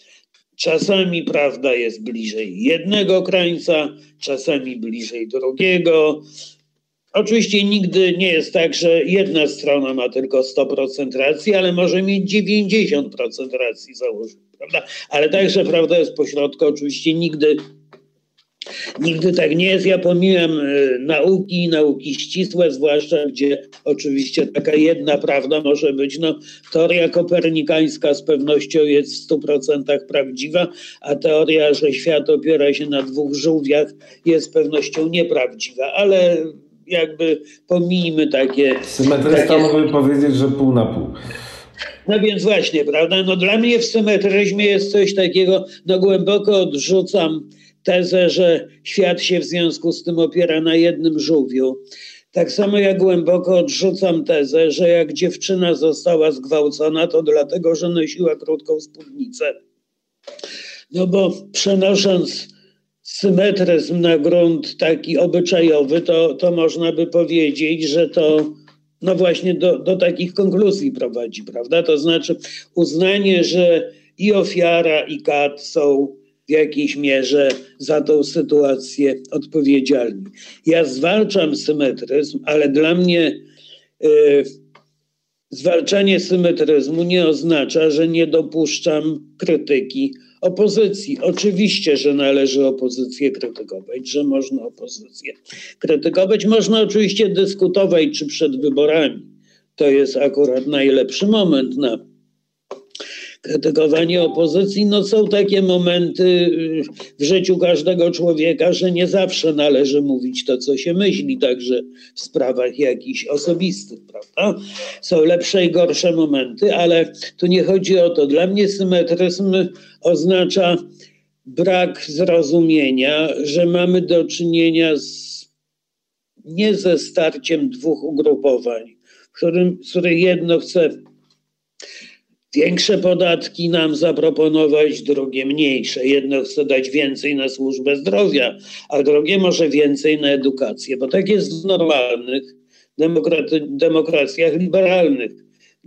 Czasami prawda jest bliżej jednego krańca, czasami bliżej drugiego. Oczywiście nigdy nie jest tak, że jedna strona ma tylko 100% racji, ale może mieć 90% racji założyć, prawda? Ale także prawda jest pośrodku, oczywiście nigdy Nigdy tak nie jest. Ja pomijam e, nauki, nauki ścisłe, zwłaszcza gdzie oczywiście taka jedna prawda może być. No, teoria kopernikańska z pewnością jest w 100% prawdziwa, a teoria, że świat opiera się na dwóch żółwiach jest z pewnością nieprawdziwa, ale jakby pomijmy takie... Symetrysta takie... mógłby powiedzieć, że pół na pół. No więc właśnie, prawda? No dla mnie w symetryzmie jest coś takiego, no głęboko odrzucam tezę, że świat się w związku z tym opiera na jednym żółwiu. Tak samo jak głęboko odrzucam tezę, że jak dziewczyna została zgwałcona, to dlatego, że nosiła krótką spódnicę. No bo przenosząc symetryzm na grunt taki obyczajowy, to, to można by powiedzieć, że to no właśnie do, do takich konkluzji prowadzi, prawda? To znaczy uznanie, że i ofiara, i kat są w jakiejś mierze za tą sytuację odpowiedzialni. Ja zwalczam symetryzm, ale dla mnie y, zwalczanie symetryzmu nie oznacza, że nie dopuszczam krytyki opozycji. Oczywiście, że należy opozycję krytykować, że można opozycję krytykować. Można oczywiście dyskutować, czy przed wyborami to jest akurat najlepszy moment na krytykowanie opozycji, no są takie momenty y, w życiu każdego człowieka, że nie zawsze należy mówić to, co się myśli, także w sprawach jakichś osobistych, prawda? Są lepsze i gorsze momenty, ale tu nie chodzi o to. Dla mnie symetryzm oznacza brak zrozumienia, że mamy do czynienia z, nie ze starciem dwóch ugrupowań, w którym, jedno chce większe podatki nam zaproponować, drugie mniejsze. Jedno chce dać więcej na służbę zdrowia, a drugie może więcej na edukację, bo tak jest w normalnych demokraty, demokracjach liberalnych,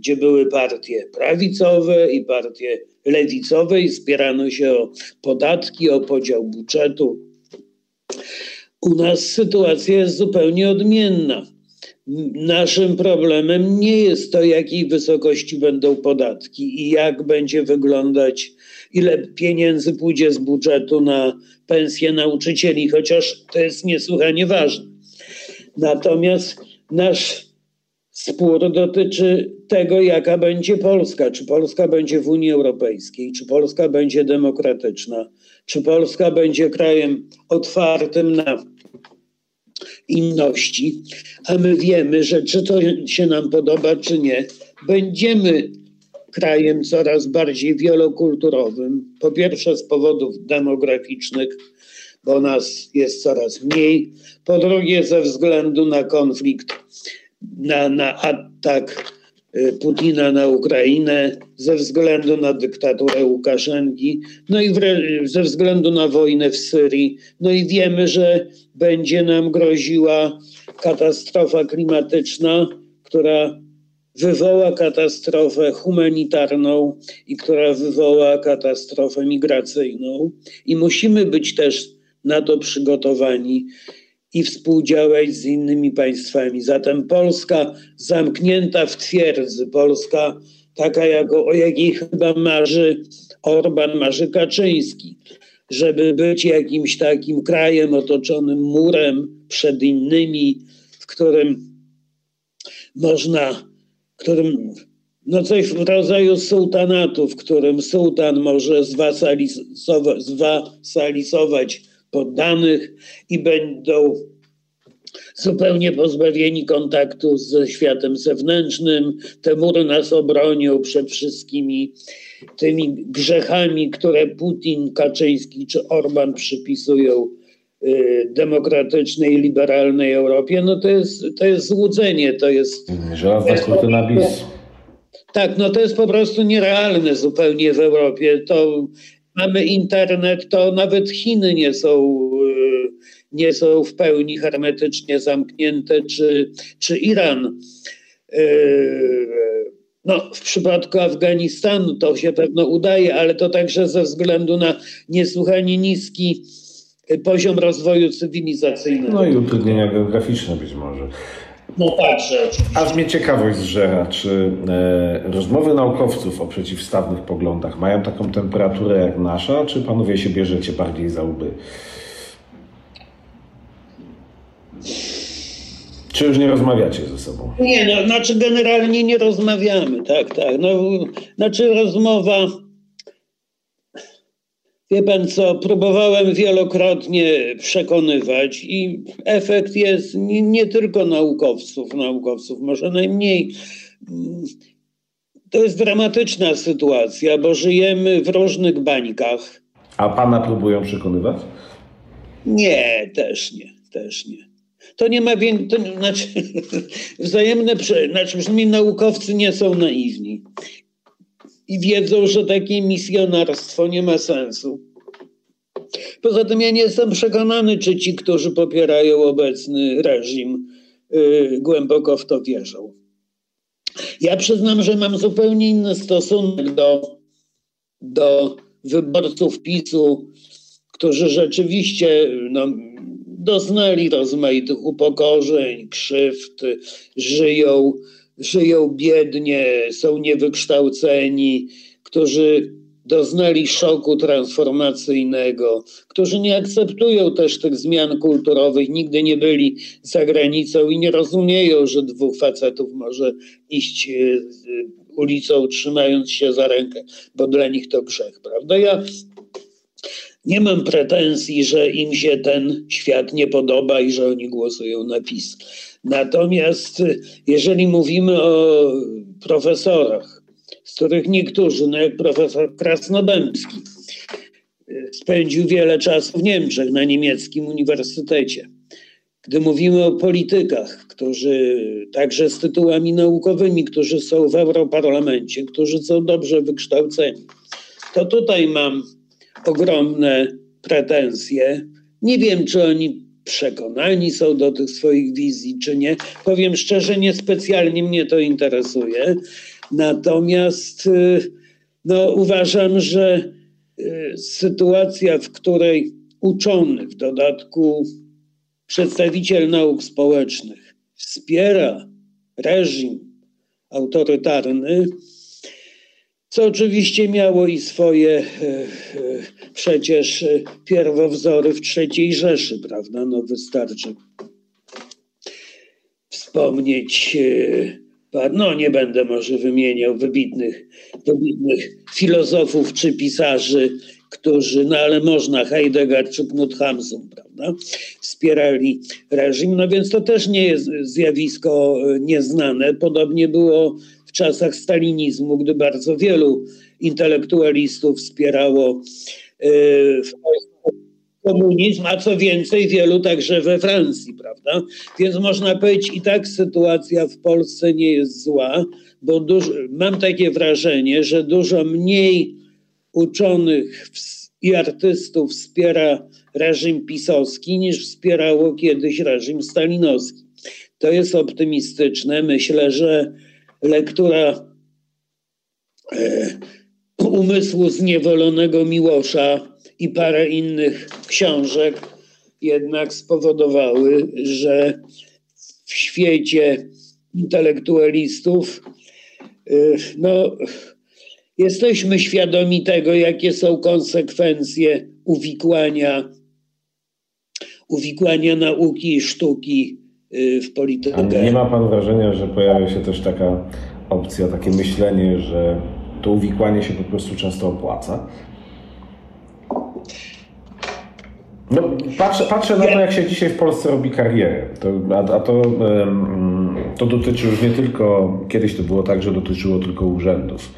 gdzie były partie prawicowe i partie lewicowe i spierano się o podatki, o podział budżetu. U nas sytuacja jest zupełnie odmienna. Naszym problemem nie jest to, jakiej wysokości będą podatki i jak będzie wyglądać, ile pieniędzy pójdzie z budżetu na pensje nauczycieli, chociaż to jest niesłychanie ważne. Natomiast nasz spór dotyczy tego, jaka będzie Polska. Czy Polska będzie w Unii Europejskiej, czy Polska będzie demokratyczna, czy Polska będzie krajem otwartym na inności, a my wiemy, że czy to się nam podoba, czy nie, będziemy krajem coraz bardziej wielokulturowym. Po pierwsze z powodów demograficznych, bo nas jest coraz mniej. Po drugie ze względu na konflikt, na, na atak y, Putina na Ukrainę, ze względu na dyktaturę Łukaszenki, no i ze względu na wojnę w Syrii. No i wiemy, że będzie nam groziła katastrofa klimatyczna, która wywoła katastrofę humanitarną i która wywoła katastrofę migracyjną. I musimy być też na to przygotowani. I współdziałać z innymi państwami. Zatem Polska zamknięta w twierdzy, Polska taka, jak, o jakiej chyba marzy Orban, marzy Kaczyński, żeby być jakimś takim krajem otoczonym murem przed innymi, w którym można, którym no coś w rodzaju sułtanatu, w którym sułtan może zwasalizować poddanych i będą zupełnie pozbawieni kontaktu ze światem zewnętrznym. Te mury nas obronią przed wszystkimi tymi grzechami, które Putin, Kaczyński czy Orban przypisują y, demokratycznej, liberalnej Europie, no to jest, to jest złudzenie, to jest... Żelazna kurtyna bis. Tak, no to jest po prostu nierealne zupełnie w Europie. To mamy internet, to nawet Chiny nie są, y, nie są w pełni hermetycznie zamknięte, czy, czy Iran. Y, no, w przypadku Afganistanu to się pewno udaje, ale to także ze względu na niesłychanie niski poziom rozwoju cywilizacyjnego. No i utrudnienia geograficzne być może. No także. Aż mnie ciekawość zżera, czy e, rozmowy naukowców o przeciwstawnych poglądach mają taką temperaturę jak nasza, czy panowie się bierzecie bardziej za łby? Czy już nie rozmawiacie ze sobą? Nie, no, znaczy generalnie nie rozmawiamy, tak, tak. No, znaczy rozmowa Wie pan co, próbowałem wielokrotnie przekonywać i efekt jest nie, nie, tylko naukowców, naukowców, może najmniej. To jest dramatyczna sytuacja, bo żyjemy w różnych bańkach. A pana próbują przekonywać? Nie, też nie, też nie. To nie ma więcej, znaczy wzajemne, znaczy przynajmniej naukowcy nie są naiwni i wiedzą, że takie misjonarstwo nie ma sensu. Poza tym ja nie jestem przekonany, czy ci, którzy popierają obecny reżim, yy, głęboko w to wierzą. Ja przyznam, że mam zupełnie inny stosunek do, do wyborców PiSu, którzy rzeczywiście no, doznali rozmaitych upokorzeń, krzywd, żyją żyją biednie, są niewykształceni, którzy doznali szoku transformacyjnego, którzy nie akceptują też tych zmian kulturowych, nigdy nie byli za granicą i nie rozumieją, że dwóch facetów może iść e, ulicą trzymając się za rękę, bo dla nich to grzech, prawda? Ja nie mam pretensji, że im się ten świat nie podoba i że oni głosują na PiS. Natomiast jeżeli mówimy o profesorach, z których niektórzy, no jak profesor Krasnodębski, spędził wiele czasu w Niemczech na niemieckim uniwersytecie. Gdy mówimy o politykach, którzy także z tytułami naukowymi, którzy są w Europarlamencie, którzy są dobrze wykształceni, to tutaj mam ogromne pretensje. Nie wiem, czy oni przekonani są do tych swoich wizji, czy nie. Powiem szczerze, niespecjalnie mnie to interesuje. Natomiast y, no, uważam, że y, sytuacja, w której uczony, w dodatku przedstawiciel nauk społecznych, wspiera reżim autorytarny, co oczywiście miało i swoje e, e, przecież e, pierwowzory w III Rzeszy, prawda? No wystarczy wspomnieć, no nie będę może wymieniał wybitnych, wybitnych filozofów czy pisarzy, którzy, no ale można, Heidegger czy Knut Hamsun, prawda, wspierali reżim, no więc to też nie jest zjawisko nieznane. Podobnie było czasach stalinizmu, gdy bardzo wielu intelektualistów wspierało e, komunizm, a co więcej, wielu także we Francji, prawda? Więc można powiedzieć, i tak sytuacja w Polsce nie jest zła, bo dużo, mam takie wrażenie, że dużo mniej uczonych i artystów wspiera reżim pisowski niż wspierało kiedyś reżim stalinowski. To jest optymistyczne. Myślę, że lektura e, umysłu zniewolonego Miłosza i parę innych książek jednak spowodowały, że w świecie intelektualistów y, no, jesteśmy świadomi tego, jakie są konsekwencje uwikłania, uwikłania nauki i sztuki w politykę. Nie ma pan wrażenia, że pojawia się też taka opcja, takie myślenie, że to uwikłanie się po prostu często opłaca? No, patrzę, patrzę na to, jak się dzisiaj w Polsce robi karierę. To, a, a to, to dotyczy już nie tylko, kiedyś to było tak, że dotyczyło tylko urzędów.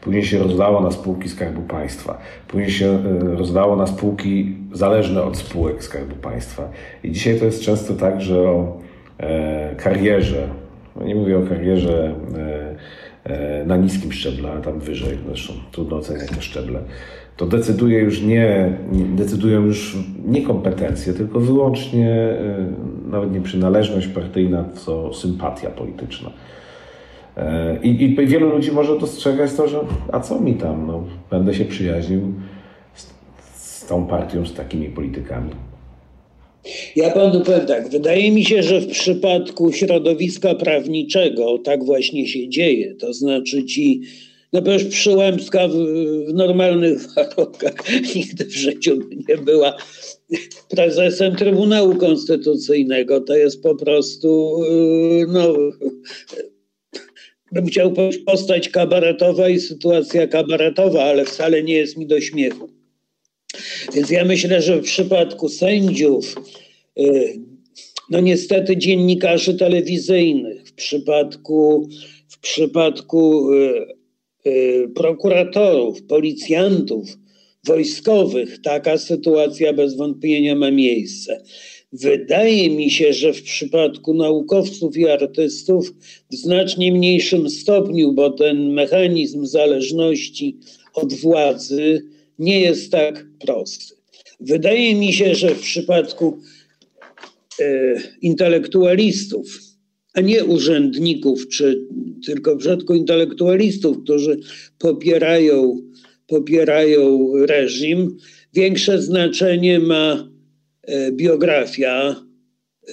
Później się rozdało na spółki Skarbu Państwa. Później się e, rozdało na spółki zależne od spółek Skarbu Państwa. I dzisiaj to jest często tak, że o karierze, no nie mówię o karierze e, e, na niskim szczeblu, ale tam wyżej, zresztą trudno oceniać te szczeble, to decyduje już nie, decydują już nie kompetencje, tylko wyłącznie e, nawet nie przynależność partyjna, co sympatia polityczna. E, I, I, wielu ludzi może dostrzegać to, że a co mi tam, no, będę się przyjaźnił z, z tą partią, z takimi politykami. Ja panu powiem tak, wydaje mi się, że w przypadku środowiska prawniczego tak właśnie się dzieje. To znaczy ci, no przecież Przyłębska w, w normalnych warunkach nigdy w życiu nie była prezesem Trybunału Konstytucyjnego. To jest po prostu, y, no, bym chciał powiedzieć postać kabaretowa i sytuacja kabaretowa, ale wcale nie jest mi do śmiechu. Więc ja myślę, że w przypadku sędziów, y, no niestety dziennikarzy telewizyjnych, w przypadku, w przypadku y, y, prokuratorów, policjantów, wojskowych, taka sytuacja bez wątpienia ma miejsce. Wydaje mi się, że w przypadku naukowców i artystów w znacznie mniejszym stopniu, bo ten mechanizm zależności od władzy nie jest tak prosty. Wydaje mi się, że w przypadku e, intelektualistów, a nie urzędników, czy tylko w przypadku intelektualistów, którzy popierają, popierają reżim, większe znaczenie ma e, biografia,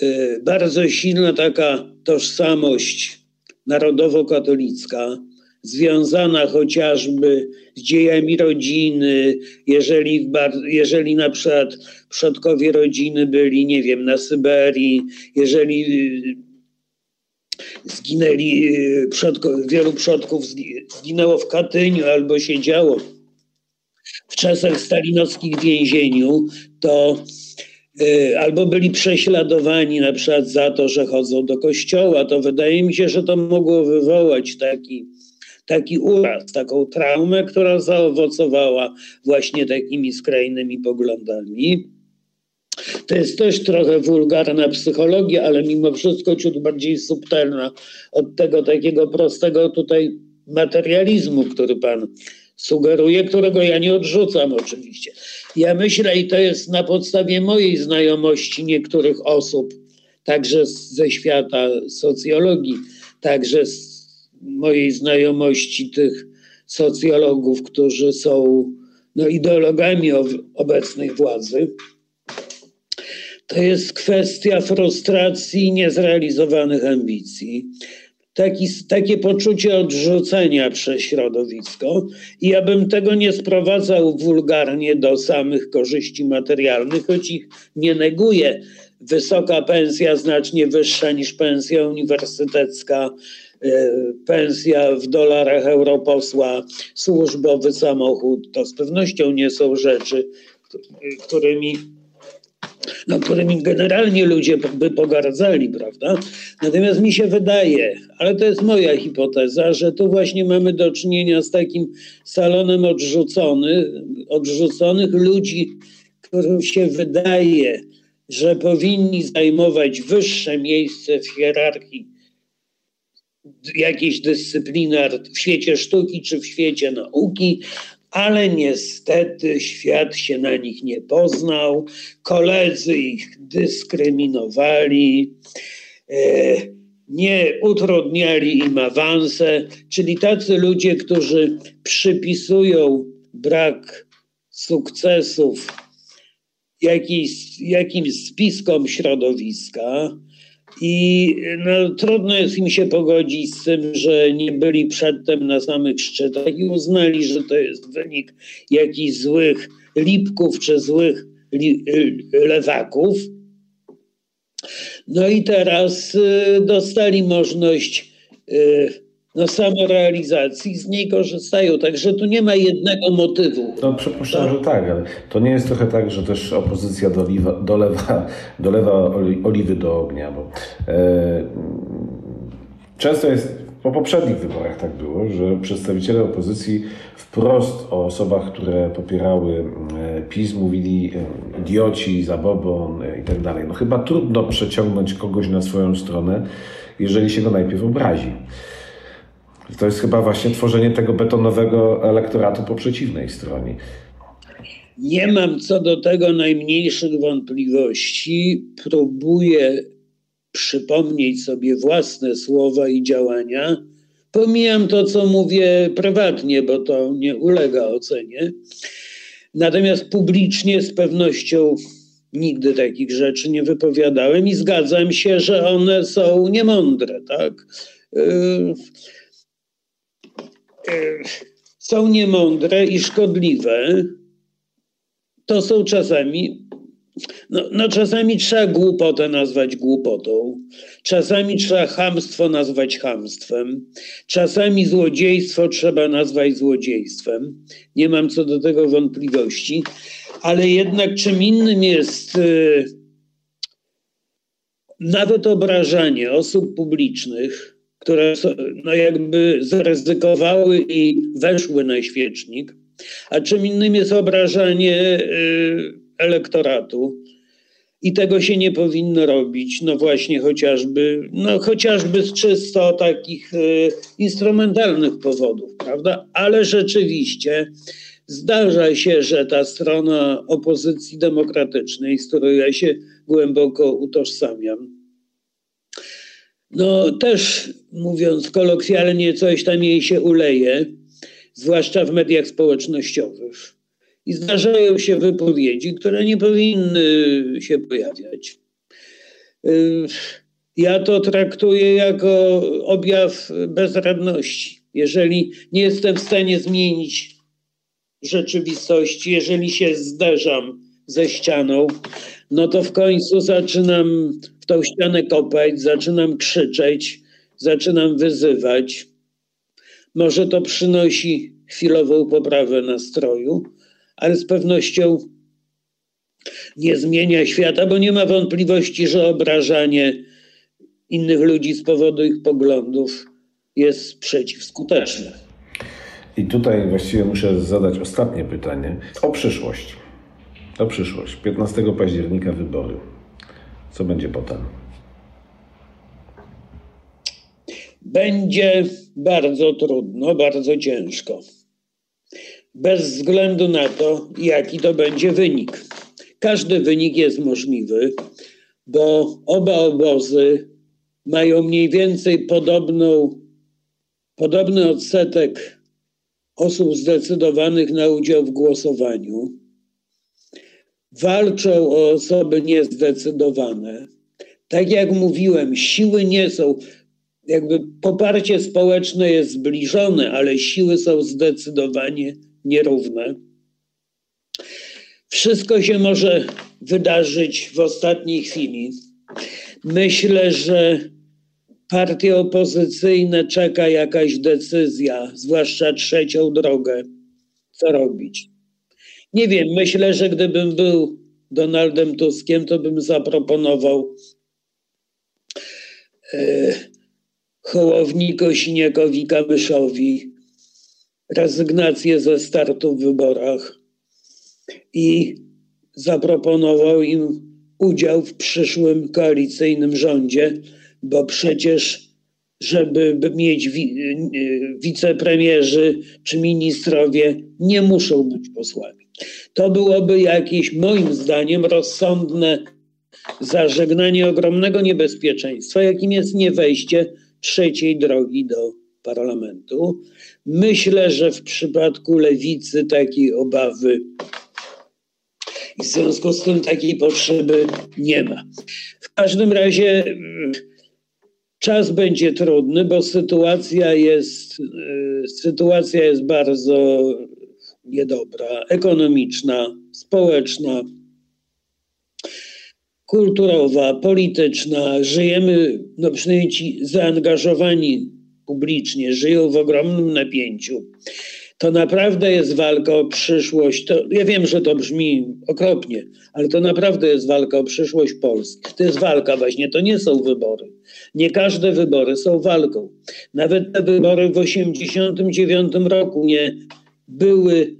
e, bardzo silna taka tożsamość narodowo-katolicka, związana chociażby z dziejami rodziny, jeżeli, jeżeli na przykład przodkowie rodziny byli, nie wiem, na Syberii, jeżeli y, zginęli, y, przodko, wielu przodków zginęło w Katyniu albo siedziało w czasach stalinowskich w więzieniu, to y, albo byli prześladowani na przykład za to, że chodzą do kościoła, to wydaje mi się, że to mogło wywołać taki taki uraz, taką traumę, która zaowocowała właśnie takimi skrajnymi poglądami. To jest też trochę wulgarna psychologia, ale mimo wszystko ciut bardziej subtelna od tego takiego prostego tutaj materializmu, który pan sugeruje, którego ja nie odrzucam oczywiście. Ja myślę, i to jest na podstawie mojej znajomości niektórych osób, także ze świata socjologii, także z mojej znajomości tych socjologów, którzy są no, ideologami obecnej władzy, to jest kwestia frustracji niezrealizowanych ambicji. Taki, takie poczucie odrzucenia przez środowisko. I ja bym tego nie sprowadzał wulgarnie do samych korzyści materialnych, choć ich nie neguję. Wysoka pensja, znacznie wyższa niż pensja uniwersytecka, pensja w dolarach europosła, służbowy samochód, to z pewnością nie są rzeczy, którymi, no, którymi generalnie ludzie by pogardzali, prawda? Natomiast mi się wydaje, ale to jest moja hipoteza, że tu właśnie mamy do czynienia z takim salonem odrzucony, odrzuconych ludzi, którym się wydaje, że powinni zajmować wyższe miejsce w hierarchii jakiejś dyscypliny w świecie sztuki czy w świecie nauki, ale niestety świat się na nich nie poznał, koledzy ich dyskryminowali, e, nie utrudniali im awanse, czyli tacy ludzie, którzy przypisują brak sukcesów jakiś, jakimś spiskom środowiska. I no, trudno jest im się pogodzić z tym, że nie byli przedtem na samych szczytach i uznali, że to jest wynik jakichś złych lipków czy złych li, lewaków. No i teraz y, dostali możliwość y, no, samorealizacji, z niej korzystają. Także tu nie ma jednego motywu. No przypuszczam, że tak, ale to nie jest trochę tak, że też opozycja dolewa, dolewa, dolewa oliwy do ognia, bo e, często jest po poprzednich wyborach tak było, że przedstawiciele opozycji wprost o osobach, które popierały e, PiS mówili e, idioci, zabobon e, i tak dalej. No chyba trudno przeciągnąć kogoś na swoją stronę, jeżeli się go najpierw obrazi. To jest chyba właśnie tworzenie tego betonowego elektoratu po przeciwnej stronie. Nie mam co do tego najmniejszych wątpliwości. Próbuję przypomnieć sobie własne słowa i działania. Pomijam to, co mówię prywatnie, bo to nie ulega ocenie. Natomiast publicznie z pewnością nigdy takich rzeczy nie wypowiadałem i zgadzam się, że one są niemądre, tak? Yy, są niemądre i szkodliwe. To są czasami no, no czasami trzeba głupotę nazwać głupotą, czasami trzeba chamstwo nazwać chamstwem, czasami złodziejstwo trzeba nazwać złodziejstwem. Nie mam co do tego wątpliwości, ale jednak czym innym jest yy, nawet obrażanie osób publicznych, które no jakby zaryzykowały i weszły na świecznik, a czym innym jest obrażanie yy, elektoratu. I tego się nie powinno robić, no właśnie chociażby, no chociażby z czysto takich y, instrumentalnych powodów, prawda? Ale rzeczywiście zdarza się, że ta strona opozycji demokratycznej, z którą ja się głęboko utożsamiam, no też mówiąc kolokwialnie, coś tam jej się uleje, zwłaszcza w mediach społecznościowych i zdarzają się wypowiedzi, które nie powinny się pojawiać. Y, ja to traktuję jako objaw bezradności. Jeżeli nie jestem w stanie zmienić rzeczywistości, jeżeli się zderzam ze ścianą, no to w końcu zaczynam tą ścianę kopać, zaczynam krzyczeć, zaczynam wyzywać. Może to przynosi chwilową poprawę nastroju, ale z pewnością nie zmienia świata, bo nie ma wątpliwości, że obrażanie innych ludzi z powodu ich poglądów jest przeciwskuteczne. I tutaj właściwie muszę zadać ostatnie pytanie o przyszłość. O przyszłość. 15 października wybory. Co będzie potem? Będzie bardzo trudno, bardzo ciężko bez względu na to, jaki to będzie wynik. Każdy wynik jest możliwy, bo oba obozy mają mniej więcej podobną, podobny odsetek osób zdecydowanych na udział w głosowaniu. Walczą o osoby niezdecydowane. Tak jak mówiłem, siły nie są, jakby poparcie społeczne jest zbliżone, ale siły są zdecydowanie nierówne. Wszystko się może wydarzyć w ostatniej chwili. Myślę, że partie opozycyjne czeka jakaś decyzja, zwłaszcza trzecią drogę, co robić. Nie wiem, myślę, że gdybym był Donaldem Tuskiem, to bym zaproponował e, Hołowni Kosiniakowi Kamyszowi rezygnację ze startu w wyborach i zaproponował im udział w przyszłym koalicyjnym rządzie, bo przecież, żeby mieć wicepremierzy czy ministrowie, nie muszą być posłami. To byłoby jakieś, moim zdaniem, rozsądne zażegnanie ogromnego niebezpieczeństwa, jakim jest nie wejście trzeciej drogi do parlamentu. Myślę, że w przypadku lewicy takiej obawy I w związku z tym takiej potrzeby nie ma. W każdym razie mm, czas będzie trudny, bo sytuacja jest, y, sytuacja jest bardzo niedobra, ekonomiczna, społeczna, kulturowa, polityczna. Żyjemy, no przynajmniej ci zaangażowani publicznie, żyją w ogromnym napięciu. To naprawdę jest walka o przyszłość. To, ja wiem, że to brzmi okropnie, ale to naprawdę jest walka o przyszłość Polski. To jest walka właśnie, to nie są wybory. Nie każde wybory są walką. Nawet te wybory w 1989 roku nie były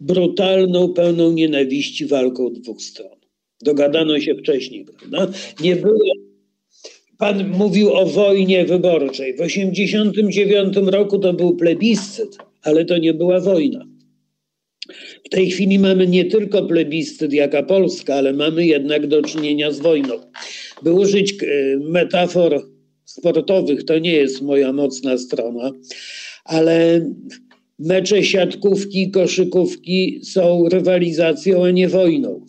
brutalną, pełną nienawiści walką dwóch stron. Dogadano się wcześniej, prawda? Nie było. Pan mówił o wojnie wyborczej. W 1989 roku to był plebiscyt, ale to nie była wojna. W tej chwili mamy nie tylko plebiscyt jaka Polska, ale mamy jednak do czynienia z wojną. By użyć e, metafor sportowych, to nie jest moja mocna strona, ale mecze siatkówki, koszykówki są rywalizacją, a nie wojną.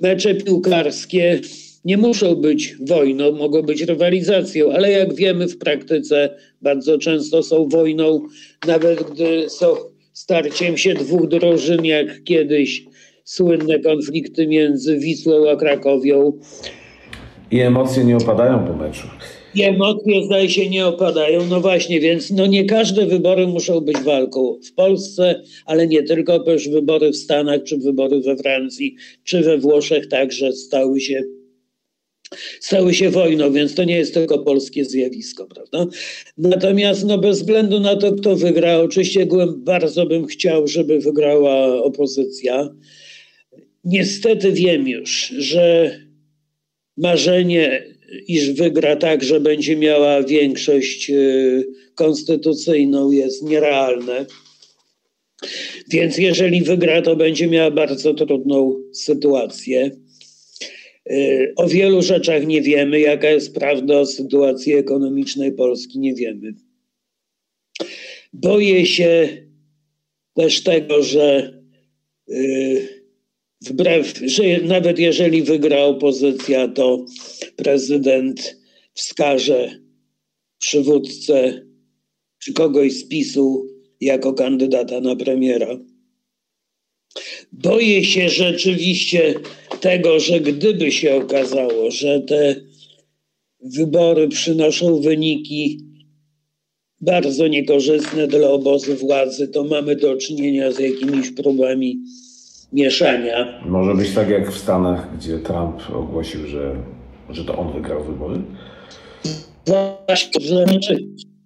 Mecze piłkarskie nie muszą być wojną, mogą być rywalizacją, ale jak wiemy w praktyce bardzo często są wojną, nawet gdy są starciem się dwóch drużyn, jak kiedyś słynne konflikty między Wisłą a Krakowią. I emocje nie opadają po meczu. Emocje zdaje się nie opadają. No właśnie, więc no nie każde wybory muszą być walką w Polsce, ale nie tylko, też wybory w Stanach, czy wybory we Francji, czy we Włoszech także stały się stały się wojną, więc to nie jest tylko polskie zjawisko, prawda? Natomiast no bez względu na to, kto wygra, oczywiście bardzo bym chciał, żeby wygrała opozycja. Niestety wiem już, że marzenie iż wygra tak, że będzie miała większość y, konstytucyjną, jest nierealne. Więc jeżeli wygra, to będzie miała bardzo trudną sytuację. Y, o wielu rzeczach nie wiemy. Jaka jest prawda o sytuacji ekonomicznej Polski, nie wiemy. Boję się też tego, że y, wbrew, że nawet jeżeli wygra opozycja, to prezydent wskaże przywódcę czy kogoś z PiSu jako kandydata na premiera. Boję się rzeczywiście tego, że gdyby się okazało, że te wybory przynoszą wyniki bardzo niekorzystne dla obozu władzy, to mamy do czynienia z jakimiś próbami mieszania. Może być tak jak w Stanach, gdzie Trump ogłosił, że, że to on wygrał wybory? Właśnie, znaczy,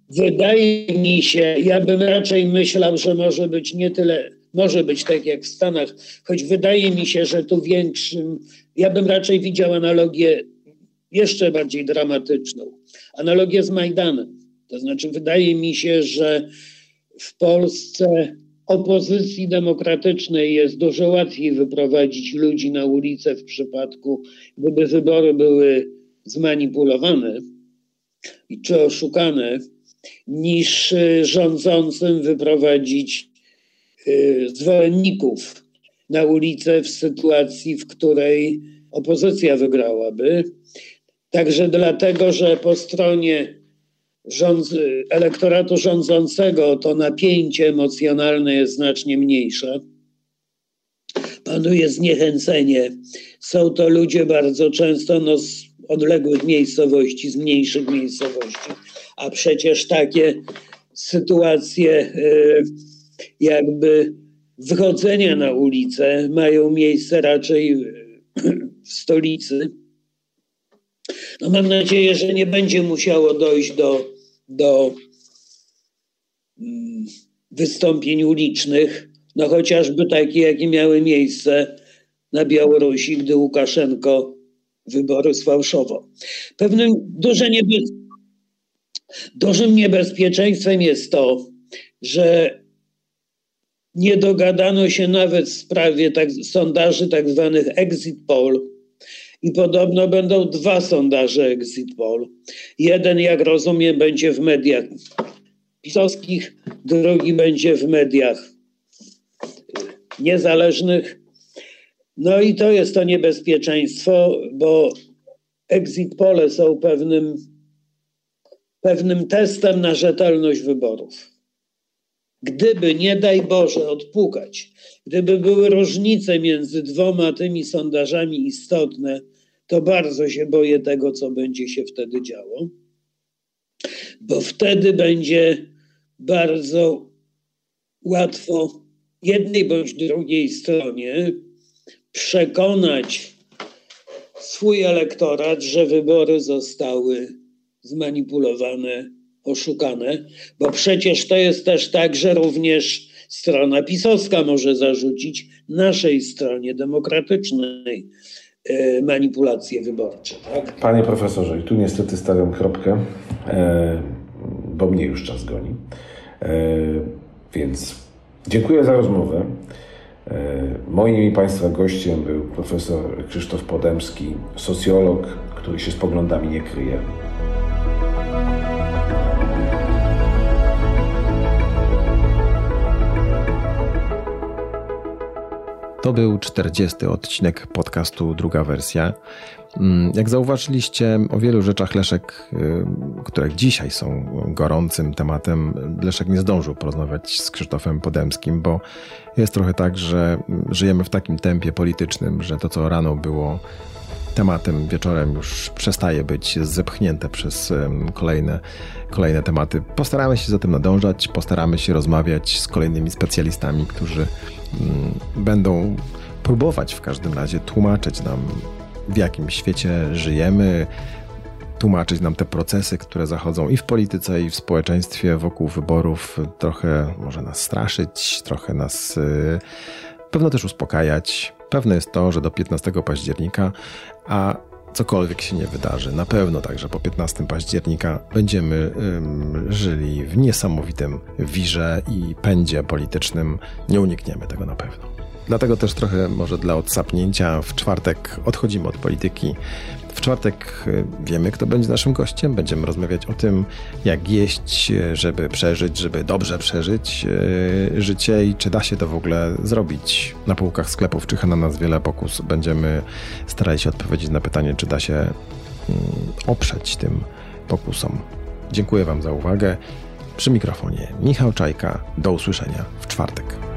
wydaje mi się, ja bym raczej myślał, że może być nie tyle, może być tak jak w Stanach, choć wydaje mi się, że tu większym, ja bym raczej widział analogię jeszcze bardziej dramatyczną. Analogię z Majdanem. To znaczy, wydaje mi się, że w Polsce opozycji demokratycznej jest dużo łatwiej wyprowadzić ludzi na ulicę w przypadku, gdyby wybory były zmanipulowane czy oszukane, niż y, rządzącym wyprowadzić y, zwolenników na ulicę w sytuacji, w której opozycja wygrałaby. Także dlatego, że po stronie rząd, elektoratu rządzącego to napięcie emocjonalne jest znacznie mniejsze. Panuje zniechęcenie. Są to ludzie bardzo często no, z odległych miejscowości, z mniejszych miejscowości, a przecież takie sytuacje e, jakby wychodzenia na ulicę mają miejsce raczej w stolicy. No mam nadzieję, że nie będzie musiało dojść do do mm, wystąpień ulicznych, no chociażby takie, jakie miały miejsce na Białorusi, gdy Łukaszenko wybory sfałszował. Pewnym duże niebez... dużym niebezpieczeństwem jest to, że nie dogadano się nawet w sprawie tak, sondaży tak zwanych exit poll, i podobno będą dwa sondaże exit poll. Jeden, jak rozumiem, będzie w mediach pisowskich, drugi będzie w mediach niezależnych. No i to jest to niebezpieczeństwo, bo exit pole są pewnym, pewnym testem na rzetelność wyborów. Gdyby, nie daj Boże, odpukać, gdyby były różnice między dwoma tymi sondażami istotne, to bardzo się boję tego, co będzie się wtedy działo, bo wtedy będzie bardzo łatwo jednej bądź drugiej stronie przekonać swój elektorat, że wybory zostały zmanipulowane, oszukane, bo przecież to jest też tak, że również strona pisowska może zarzucić naszej stronie demokratycznej manipulacje wyborcze. Tak? Panie profesorze, i tu niestety stawiam kropkę, e, bo mnie już czas goni. E, więc dziękuję za rozmowę. E, moim i Państwa gościem był profesor Krzysztof Podemski, socjolog, który się z poglądami nie kryje. To był 40. odcinek podcastu Druga Wersja. Mm, jak zauważyliście, o wielu rzeczach Leszek, y, które dzisiaj są gorącym tematem, Leszek nie zdążył porozmawiać z Krzysztofem Podemskim, bo jest trochę tak, że żyjemy w takim tempie politycznym, że to, co rano było tematem wieczorem już przestaje być zepchnięte przez kolejne, kolejne tematy. Postaramy się za tym nadążać, postaramy się rozmawiać z kolejnymi specjalistami, którzy będą próbować w każdym razie tłumaczyć nam w jakim świecie żyjemy, tłumaczyć nam te procesy, które zachodzą i w polityce, i w społeczeństwie wokół wyborów, trochę może nas straszyć, trochę nas yy, pewno też uspokajać. Pewne jest to, że do 15 października, a cokolwiek się nie wydarzy, na pewno także po 15 października będziemy żyli w niesamowitym wirze i pędzie politycznym. Nie unikniemy tego na pewno. Dlatego też trochę może dla odsapnięcia w czwartek odchodzimy od polityki. W czwartek y, wiemy, kto będzie naszym gościem. Będziemy rozmawiać o tym, jak jeść, żeby przeżyć, żeby dobrze przeżyć yy, życie i czy da się to w ogóle zrobić. Na półkach sklepów czyha na nas wiele pokus. Będziemy starali się odpowiedzieć na pytanie, czy da się yy, oprzeć tym pokusom. Dziękuję Wam za uwagę. Przy mikrofonie Michał Czajka. Do usłyszenia w czwartek.